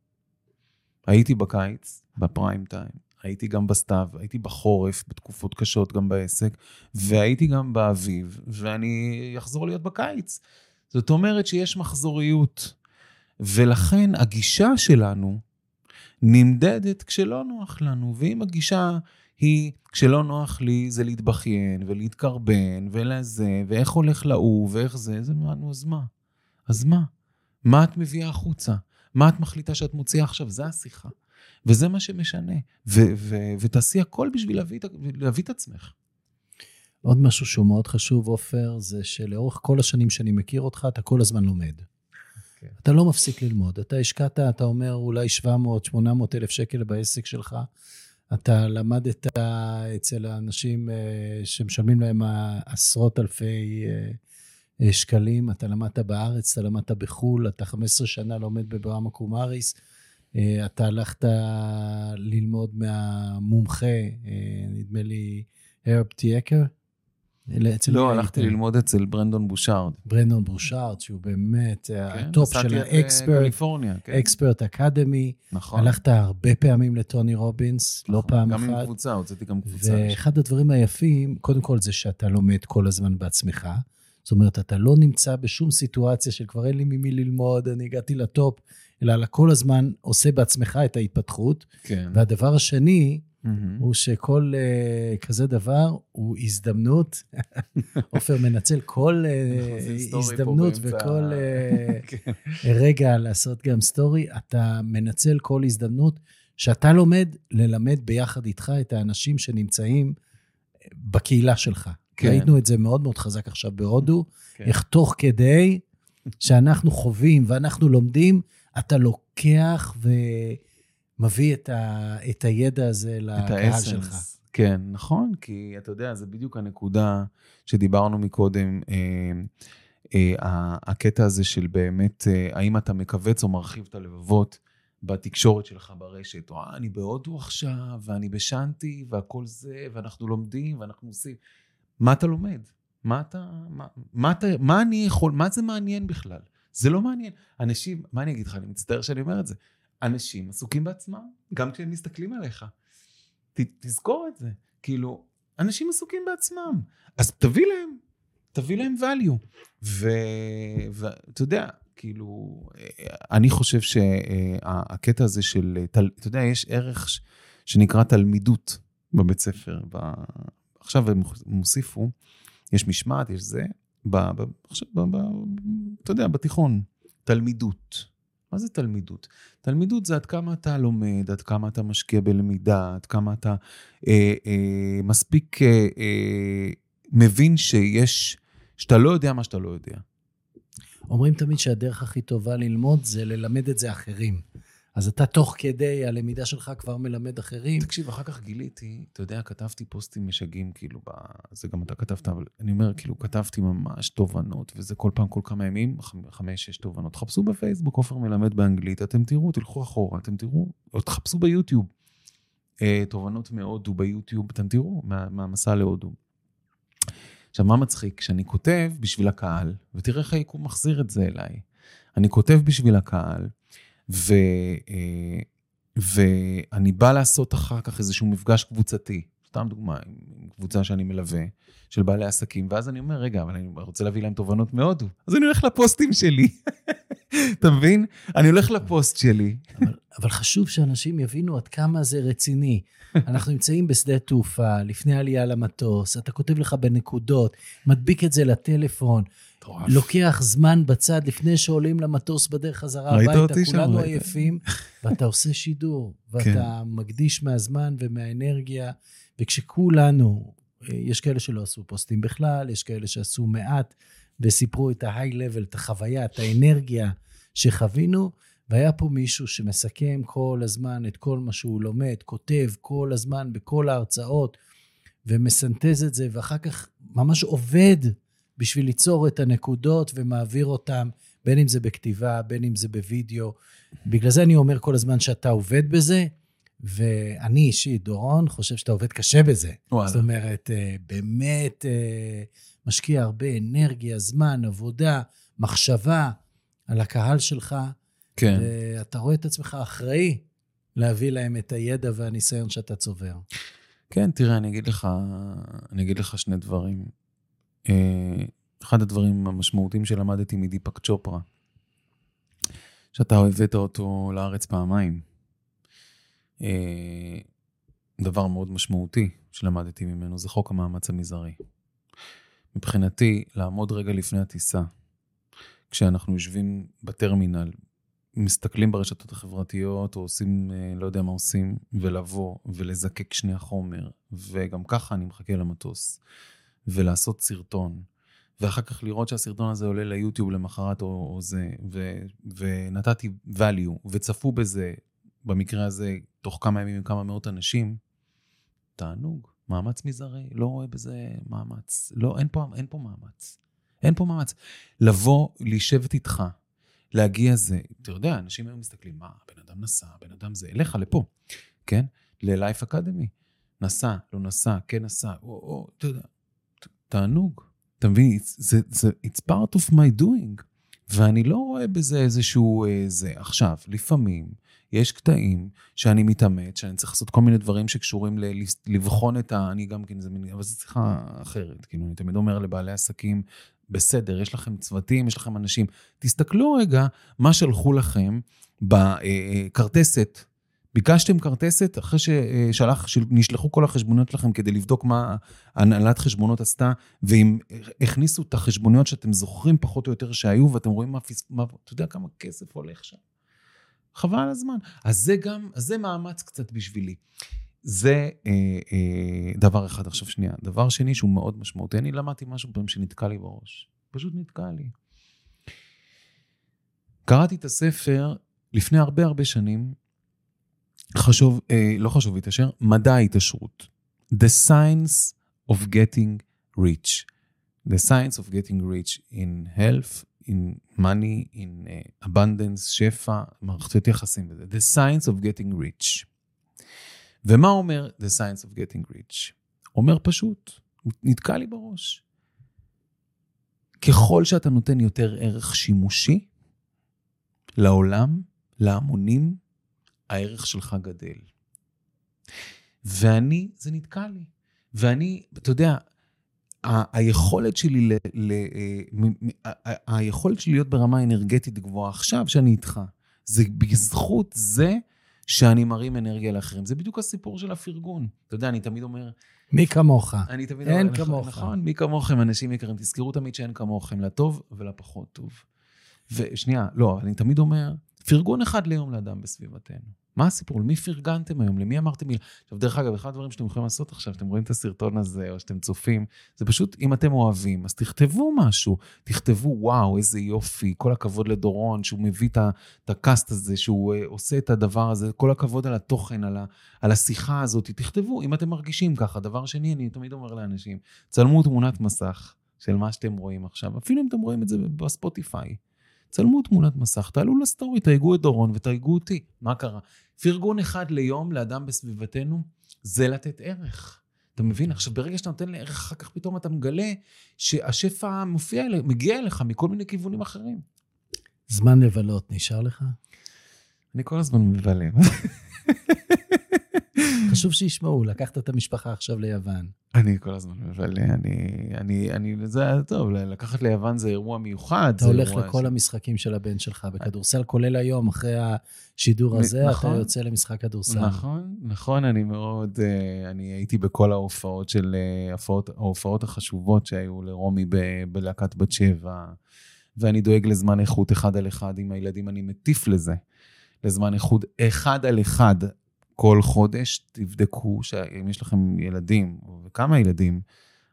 הייתי בקיץ, בפריים טיים, הייתי גם בסתיו, הייתי בחורף, בתקופות קשות גם בעסק, והייתי גם באביב, ואני אחזור להיות בקיץ. זאת אומרת שיש מחזוריות. ולכן הגישה שלנו נמדדת כשלא נוח לנו, ואם הגישה היא, כשלא נוח לי, זה להתבכיין ולהתקרבן ולזה, ואיך הולך להוא, ואיך זה, זה מה, נו, אז מה? אז מה? מה את מביאה החוצה? מה את מחליטה שאת מוציאה עכשיו? זה השיחה. וזה מה שמשנה. ו- ו- ותעשי הכל בשביל להביא, להביא את עצמך. עוד משהו שהוא מאוד חשוב, עופר, זה שלאורך כל השנים שאני מכיר אותך, אתה כל הזמן לומד. Okay. כן. אתה לא מפסיק ללמוד. אתה השקעת, אתה אומר, אולי 700, 800 אלף שקל בעסק שלך. אתה למדת אצל האנשים אה, שמשלמים להם עשרות אלפי אה, אה, שקלים, אתה למדת בארץ, אתה למדת בחו"ל, אתה 15 שנה לומד בברהמה קומאריס, אתה הלכת ללמוד מהמומחה, נדמה לי, הארב אקר, לא, הלכתי ללמוד אצל ברנדון בושארד. ברנדון בושארד, שהוא באמת כן, ה top של ה expert, Expert Academy. נכון. הלכת הרבה פעמים לטוני רובינס, לא נכון, פעם אחת. גם עם קבוצה, הוצאתי גם קבוצה. ואחד הדברים היפים, קודם כל זה שאתה לומד כל הזמן בעצמך. זאת אומרת, אתה לא נמצא בשום סיטואציה של כבר אין לי ממי ללמוד, אני הגעתי לטופ, אלא אתה כל הזמן עושה בעצמך את ההתפתחות. כן. והדבר השני, mm-hmm. הוא שכל uh, כזה דבר הוא הזדמנות. עופר מנצל כל uh, הזדמנות וכל uh. רגע לעשות גם סטורי. אתה מנצל כל הזדמנות שאתה לומד ללמד ביחד איתך את האנשים שנמצאים בקהילה שלך. כן. ראינו את זה מאוד מאוד חזק עכשיו בהודו, כן. איך תוך כדי שאנחנו חווים ואנחנו לומדים, אתה לוקח ו... מביא את, ה, את הידע הזה לקהל שלך. כן, נכון, כי אתה יודע, זה בדיוק הנקודה שדיברנו מקודם, אה, אה, הקטע הזה של באמת, אה, האם אתה מכווץ או מרחיב את הלבבות בתקשורת שלך ברשת, או אני בהודו עכשיו, ואני בשנתי, והכל זה, ואנחנו לומדים, ואנחנו עושים. מה אתה לומד? מה אתה, מה, מה אתה, מה אני יכול, מה זה מעניין בכלל? זה לא מעניין. אנשים, מה אני אגיד לך, אני מצטער שאני אומר את זה. אנשים עסוקים בעצמם, גם כשהם מסתכלים עליך. ת, תזכור את זה. כאילו, אנשים עסוקים בעצמם. אז תביא להם, תביא להם value. ואתה יודע, כאילו, אני חושב שהקטע הזה של, אתה יודע, יש ערך שנקרא תלמידות בבית ספר. עכשיו הם הוסיפו, יש משמעת, יש זה, ב, ב, עכשיו, ב, ב, אתה יודע, בתיכון, תלמידות. מה זה תלמידות? תלמידות זה עד כמה אתה לומד, עד כמה אתה משקיע בלמידה, עד כמה אתה אה, אה, מספיק אה, אה, מבין שיש, שאתה לא יודע מה שאתה לא יודע. אומרים תמיד שהדרך הכי טובה ללמוד זה ללמד את זה אחרים. אז אתה תוך כדי הלמידה שלך כבר מלמד אחרים. תקשיב, אחר כך גיליתי, אתה יודע, כתבתי פוסטים משגעים, כאילו, ב... זה גם אתה כתבת, אבל אני אומר, כאילו, כתבתי ממש תובנות, וזה כל פעם, כל כמה ימים, חמש, שש תובנות. חפשו בפייסבוק, עופר מלמד באנגלית, אתם תראו, תלכו אחורה, אתם תראו, או תחפשו ביוטיוב. אה, תובנות מהודו ביוטיוב, אתם תראו, מה, מהמסע להודו. עכשיו, מה מצחיק? כשאני כותב בשביל הקהל, ותראה איך היקום מחזיר את זה אליי. אני כותב בשביל הקהל, ו, אה, ואני בא לעשות אחר כך איזשהו מפגש קבוצתי, סתם דוגמה, עם קבוצה שאני מלווה, של בעלי עסקים, ואז אני אומר, רגע, אבל אני רוצה להביא להם תובנות מהודו. אז אני הולך לפוסטים שלי. אתה מבין? אני הולך לפוסט שלי. אבל, אבל חשוב שאנשים יבינו עד כמה זה רציני. אנחנו נמצאים בשדה תעופה, לפני עלייה למטוס, אתה כותב לך בנקודות, מדביק את זה לטלפון, לוקח זמן בצד לפני שעולים למטוס בדרך חזרה הביתה, כולנו עייפים, ואתה עושה שידור, ואתה כן. מקדיש מהזמן ומהאנרגיה, וכשכולנו, אה, יש כאלה שלא עשו פוסטים בכלל, יש כאלה שעשו מעט, וסיפרו את level, את החוויה, את האנרגיה שחווינו, והיה פה מישהו שמסכם כל הזמן את כל מה שהוא לומד, כותב כל הזמן בכל ההרצאות, ומסנטז את זה, ואחר כך ממש עובד בשביל ליצור את הנקודות ומעביר אותן, בין אם זה בכתיבה, בין אם זה בווידאו. בגלל זה אני אומר כל הזמן שאתה עובד בזה, ואני אישית, דורון, חושב שאתה עובד קשה בזה. וואלה. זאת אומרת, אה, באמת אה, משקיע הרבה אנרגיה, זמן, עבודה, מחשבה על הקהל שלך. כן. ואתה רואה את עצמך אחראי להביא להם את הידע והניסיון שאתה צובר. כן, תראה, אני אגיד לך, אני אגיד לך שני דברים. אה, אחד הדברים המשמעותיים שלמדתי מדיפק צ'ופרה, שאתה הבאת אותו לארץ פעמיים. אה, דבר מאוד משמעותי שלמדתי ממנו זה חוק המאמץ המזערי. מבחינתי, לעמוד רגע לפני הטיסה, כשאנחנו יושבים בטרמינל, מסתכלים ברשתות החברתיות, או עושים, אה, לא יודע מה עושים, ולבוא ולזקק שנייה חומר, וגם ככה אני מחכה למטוס, ולעשות סרטון, ואחר כך לראות שהסרטון הזה עולה ליוטיוב למחרת או, או זה, ו, ונתתי value, וצפו בזה, במקרה הזה, תוך כמה ימים עם כמה מאות אנשים, תענוג, מאמץ מזערי, לא רואה בזה מאמץ. לא, אין פה, אין פה מאמץ. אין פה מאמץ. לבוא, להישבת איתך, להגיע זה, אתה יודע, אנשים היום מסתכלים, מה, הבן אדם נסע, הבן אדם זה, אליך, לפה, כן? ללייף אקדמי. נסע, לא נסע, כן נסע, או, או, אתה יודע, תענוג. אתה מבין? זה, זה, it's part of my doing. ואני לא רואה בזה איזשהו, אה, זה. עכשיו, לפעמים יש קטעים שאני מתאמץ, שאני צריך לעשות כל מיני דברים שקשורים ל- לבחון את ה... אני גם כן, זה מין... אבל זו שיחה אחרת. כאילו, אני תמיד אומר לבעלי עסקים, בסדר, יש לכם צוותים, יש לכם אנשים. תסתכלו רגע מה שלחו לכם בכרטסת. ביקשתם כרטסת אחרי ששלח, שנשלחו כל החשבוניות לכם כדי לבדוק מה הנהלת חשבונות עשתה, ואם הכניסו את החשבוניות שאתם זוכרים פחות או יותר שהיו, ואתם רואים מה, מה אתה יודע כמה כסף הולך שם? חבל על הזמן. אז זה גם, אז זה מאמץ קצת בשבילי. זה אה, אה, דבר אחד. עכשיו שנייה, דבר שני שהוא מאוד משמעותי, אני למדתי משהו פעם שנתקע לי בראש. פשוט נתקע לי. קראתי את הספר לפני הרבה הרבה שנים, חשוב, אה, לא חשוב להתעשר, מדע ההתעשרות. The Science of Getting Rich. The Science of Getting Rich in Health, in Money, in uh, Abundance, שפע, מערכתיות יחסים וזה. The Science of Getting Rich. ומה אומר The Science of Getting Rich? אומר פשוט, נתקע לי בראש. ככל שאתה נותן יותר ערך שימושי לעולם, להמונים, הערך שלך גדל. ואני, זה נתקע לי. ואני, אתה יודע, ה- היכולת שלי, ל, ל, ה- ה- היכולת שלי להיות ברמה אנרגטית גבוהה עכשיו, שאני איתך, זה בזכות זה שאני מרים אנרגיה לאחרים. זה בדיוק הסיפור של הפרגון. אתה יודע, אני תמיד אומר... מי כמוך? אני תמיד אין אומר, כמוך. נכון, מי כמוכם, אנשים יקרים. תזכרו תמיד שאין כמוכם, לטוב ולפחות טוב. ושנייה, לא, אני תמיד אומר, פרגון אחד ליום לאדם בסביבתנו. מה הסיפור? למי פרגנתם היום? למי אמרתם מילה? עכשיו, דרך אגב, אחד הדברים שאתם יכולים לעשות עכשיו, אתם רואים את הסרטון הזה, או שאתם צופים, זה פשוט, אם אתם אוהבים, אז תכתבו משהו. תכתבו, וואו, איזה יופי, כל הכבוד לדורון, שהוא מביא את הקאסט הזה, שהוא uh, עושה את הדבר הזה, כל הכבוד על התוכן, על, ה, על השיחה הזאת. תכתבו, אם אתם מרגישים ככה. דבר שני, אני תמיד אומר לאנשים, צלמו תמונת מסך של מה שאתם רואים עכשיו, אפילו אם אתם רואים את זה בספוטיפיי. צלמו תמונת מסך, תעלו לסטורי, תייגו את דורון ותייגו אותי. מה קרה? פרגון אחד ליום לאדם בסביבתנו, זה לתת ערך. אתה מבין? עכשיו, ברגע שאתה נותן לי ערך, אחר כך פתאום אתה מגלה שהשפע מופיע, מגיע אליך מכל מיני כיוונים אחרים. זמן לבלות נשאר לך? אני כל הזמן מבלם. חשוב שישמעו, לקחת את המשפחה עכשיו ליוון. אני כל הזמן מבלה, אני, אני, אני, זה היה טוב, לקחת ליוון זה אירוע מיוחד. אתה הולך לכל ש... המשחקים של הבן שלך בכדורסל, כולל היום, אחרי השידור הזה, נכון, אתה יוצא למשחק כדורסל. נכון, נכון, אני מאוד, אה, אני הייתי בכל ההופעות של, אה, ההופעות, ההופעות החשובות שהיו לרומי ב, בלהקת בת שבע, ואני דואג לזמן איכות אחד על אחד עם הילדים, אני מטיף לזה. לזמן איכות אחד על אחד. כל חודש תבדקו, אם יש לכם ילדים, וכמה ילדים,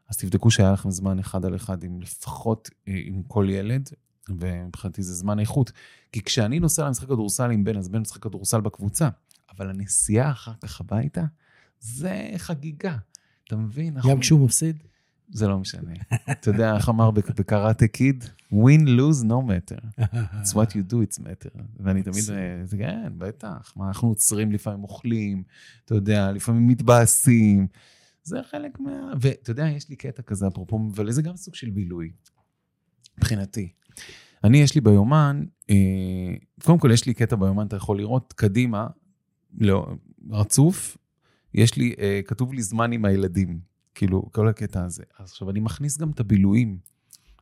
אז תבדקו שהיה לכם זמן אחד על אחד עם לפחות אה, עם כל ילד, ומבחינתי זה זמן איכות. כי כשאני נוסע למשחק כדורסל עם בן, אז בן משחק כדורסל בקבוצה, אבל הנסיעה אחר כך הביתה, זה חגיגה. אתה מבין? גם כשהוא מפסיד? זה לא משנה. אתה יודע איך אמר בקראטה קיד? win, lose, no matter. It's what you do, it's matter. ואני תמיד, זה כן, בטח. מה, אנחנו עוצרים לפעמים אוכלים, אתה יודע, לפעמים מתבאסים. זה חלק מה... ואתה יודע, יש לי קטע כזה, אפרופו, אבל זה גם סוג של בילוי, מבחינתי. אני, יש לי ביומן, אה, קודם כל, יש לי קטע ביומן, אתה יכול לראות קדימה, לא, רצוף, יש לי, אה, כתוב לי זמן עם הילדים. כאילו, כל הקטע הזה. אז עכשיו, אני מכניס גם את הבילויים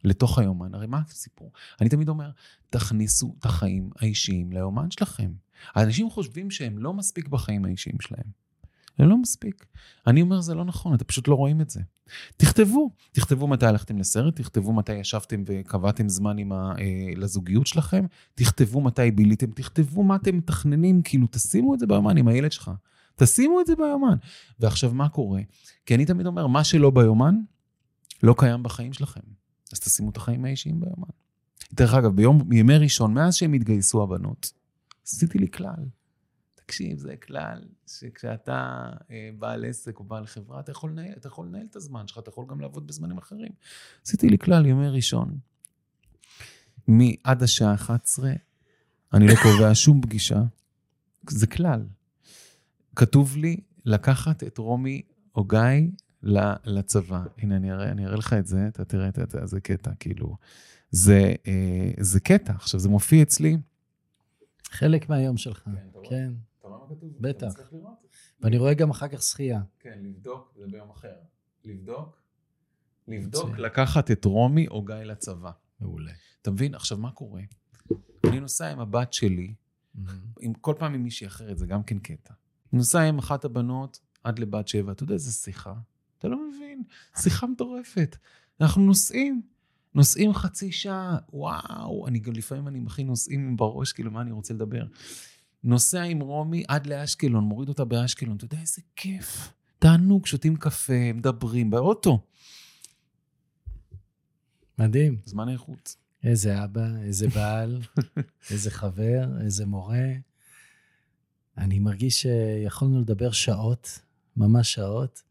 לתוך היומן. הרי מה הסיפור? אני תמיד אומר, תכניסו את החיים האישיים ליומן שלכם. האנשים חושבים שהם לא מספיק בחיים האישיים שלהם. זה לא מספיק. אני אומר, זה לא נכון, אתם פשוט לא רואים את זה. תכתבו, תכתבו מתי הלכתם לסרט, תכתבו מתי ישבתם וקבעתם זמן עם ה, אה, לזוגיות שלכם, תכתבו מתי ביליתם, תכתבו מה אתם מתכננים, כאילו תשימו את זה ביומן עם הילד שלך. תשימו את זה ביומן. ועכשיו, מה קורה? כי אני תמיד אומר, מה שלא ביומן, לא קיים בחיים שלכם. אז תשימו את החיים האישיים ביומן. דרך אגב, ביום, ימי ראשון, מאז שהם התגייסו הבנות, עשיתי לי כלל. תקשיב, זה כלל שכשאתה אה, בעל עסק או בעל חברה, אתה יכול, לנהל, אתה יכול לנהל את הזמן שלך, אתה יכול גם לעבוד בזמנים אחרים. עשיתי לי כלל ימי ראשון. מעד השעה 11, אני לא קובע שום פגישה. זה כלל. כתוב לי לקחת את רומי או גיא לצבא. הנה, אני אראה, אני אראה לך את זה, אתה תראה את זה, זה קטע, כאילו. זה, אה, זה קטע. עכשיו, זה מופיע אצלי. חלק מהיום שלך, כן. כן. אתה רואה מה כתוב? בטח. ואני רואה גם אחר כך שחייה. כן, לבדוק, זה ביום אחר. לבדוק, לבדוק, לקחת את רומי או גיא לצבא. מעולה. אתה מבין? עכשיו, מה קורה? אני נוסע עם הבת שלי, עם כל פעם עם מישהי אחרת, זה גם כן קטע. נוסע עם אחת הבנות עד לבת שבע, אתה יודע איזה שיחה? אתה לא מבין, שיחה מטורפת. אנחנו נוסעים, נוסעים חצי שעה, וואו, אני גם לפעמים אני מכין נוסעים בראש, כאילו, מה אני רוצה לדבר? נוסע עם רומי עד לאשקלון, מוריד אותה באשקלון, אתה יודע איזה כיף. תענוג, שותים קפה, מדברים באוטו. מדהים. זמן איכות. איזה אבא, איזה בעל, איזה חבר, איזה מורה. אני מרגיש שיכולנו לדבר שעות, ממש שעות,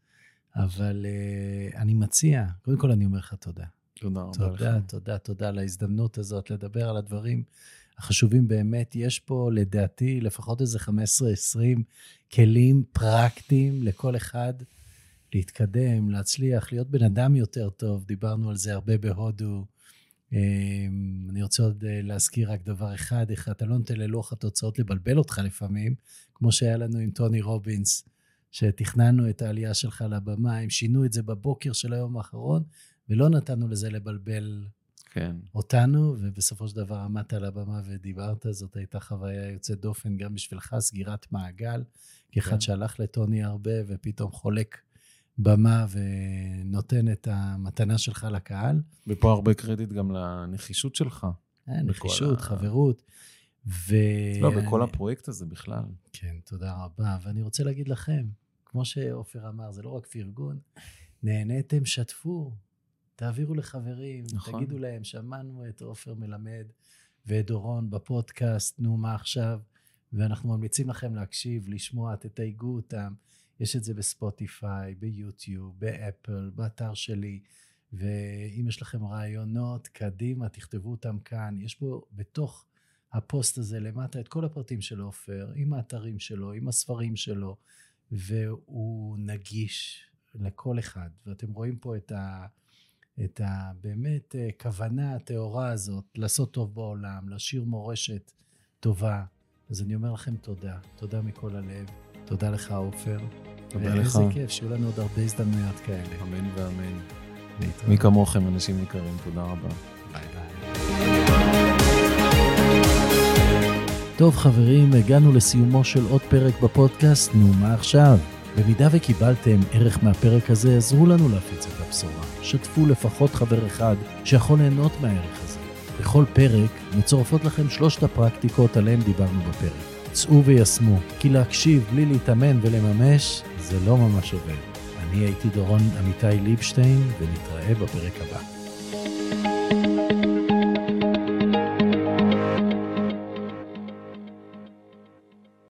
אבל uh, אני מציע, קודם כל אני אומר לך תודה. תודה רבה לך. תודה, תודה, תודה על ההזדמנות הזאת לדבר על הדברים החשובים באמת. יש פה, לדעתי, לפחות איזה 15-20 כלים פרקטיים לכל אחד להתקדם, להצליח, להיות בן אדם יותר טוב. דיברנו על זה הרבה בהודו. אמ, אני רוצה עוד אה, להזכיר רק דבר אחד, איך אתה לא נותן ללוח התוצאות לבלבל אותך לפעמים, כמו שהיה לנו עם טוני רובינס, שתכננו את העלייה שלך לבמה, הם שינו את זה בבוקר של היום האחרון, ולא נתנו לזה לבלבל כן. אותנו, ובסופו של דבר עמדת על הבמה ודיברת, זאת הייתה חוויה יוצאת דופן גם בשבילך, סגירת מעגל, כאחד כן. שהלך לטוני הרבה ופתאום חולק במה ונותן את המתנה שלך לקהל. ופה הרבה קרדיט גם לנחישות שלך. אה, נחישות, ה... חברות. ו... לא, בכל הפרויקט הזה בכלל. כן, תודה רבה. ואני רוצה להגיד לכם, כמו שעופר אמר, זה לא רק פרגון, נהניתם, שתפו, תעבירו לחברים, נכון. תגידו להם, שמענו את עופר מלמד ואת דורון בפודקאסט, נו, מה עכשיו? ואנחנו ממליצים לכם להקשיב, לשמוע, תתייגו אותם. יש את זה בספוטיפיי, ביוטיוב, באפל, באתר שלי, ואם יש לכם רעיונות, קדימה, תכתבו אותם כאן. יש פה בתוך הפוסט הזה למטה את כל הפרטים של עופר, עם האתרים שלו, עם הספרים שלו, והוא נגיש לכל אחד. ואתם רואים פה את ה... את ה... באמת כוונה הטהורה הזאת לעשות טוב בעולם, להשאיר מורשת טובה. אז אני אומר לכם תודה, תודה מכל הלב. תודה לך, עופר. תודה לך. ואיזה כיף, שיהיו לנו עוד הרבה הזדמנויות כאלה. אמן ואמן. להתראות. מי כמוכם, אנשים יקרים, תודה רבה. ביי ביי. טוב חברים, הגענו לסיומו של עוד פרק בפודקאסט, נו מה עכשיו? במידה וקיבלתם ערך מהפרק הזה, עזרו לנו להפיץ את הבשורה. שתפו לפחות חבר אחד שיכול ליהנות מהערך הזה. בכל פרק מצורפות לכם שלושת הפרקטיקות עליהן דיברנו בפרק. צאו ויישמו, כי להקשיב בלי להתאמן ולממש, זה לא ממש עובד. אני הייתי דורון עמיתי ליבשטיין, ונתראה בפרק הבא.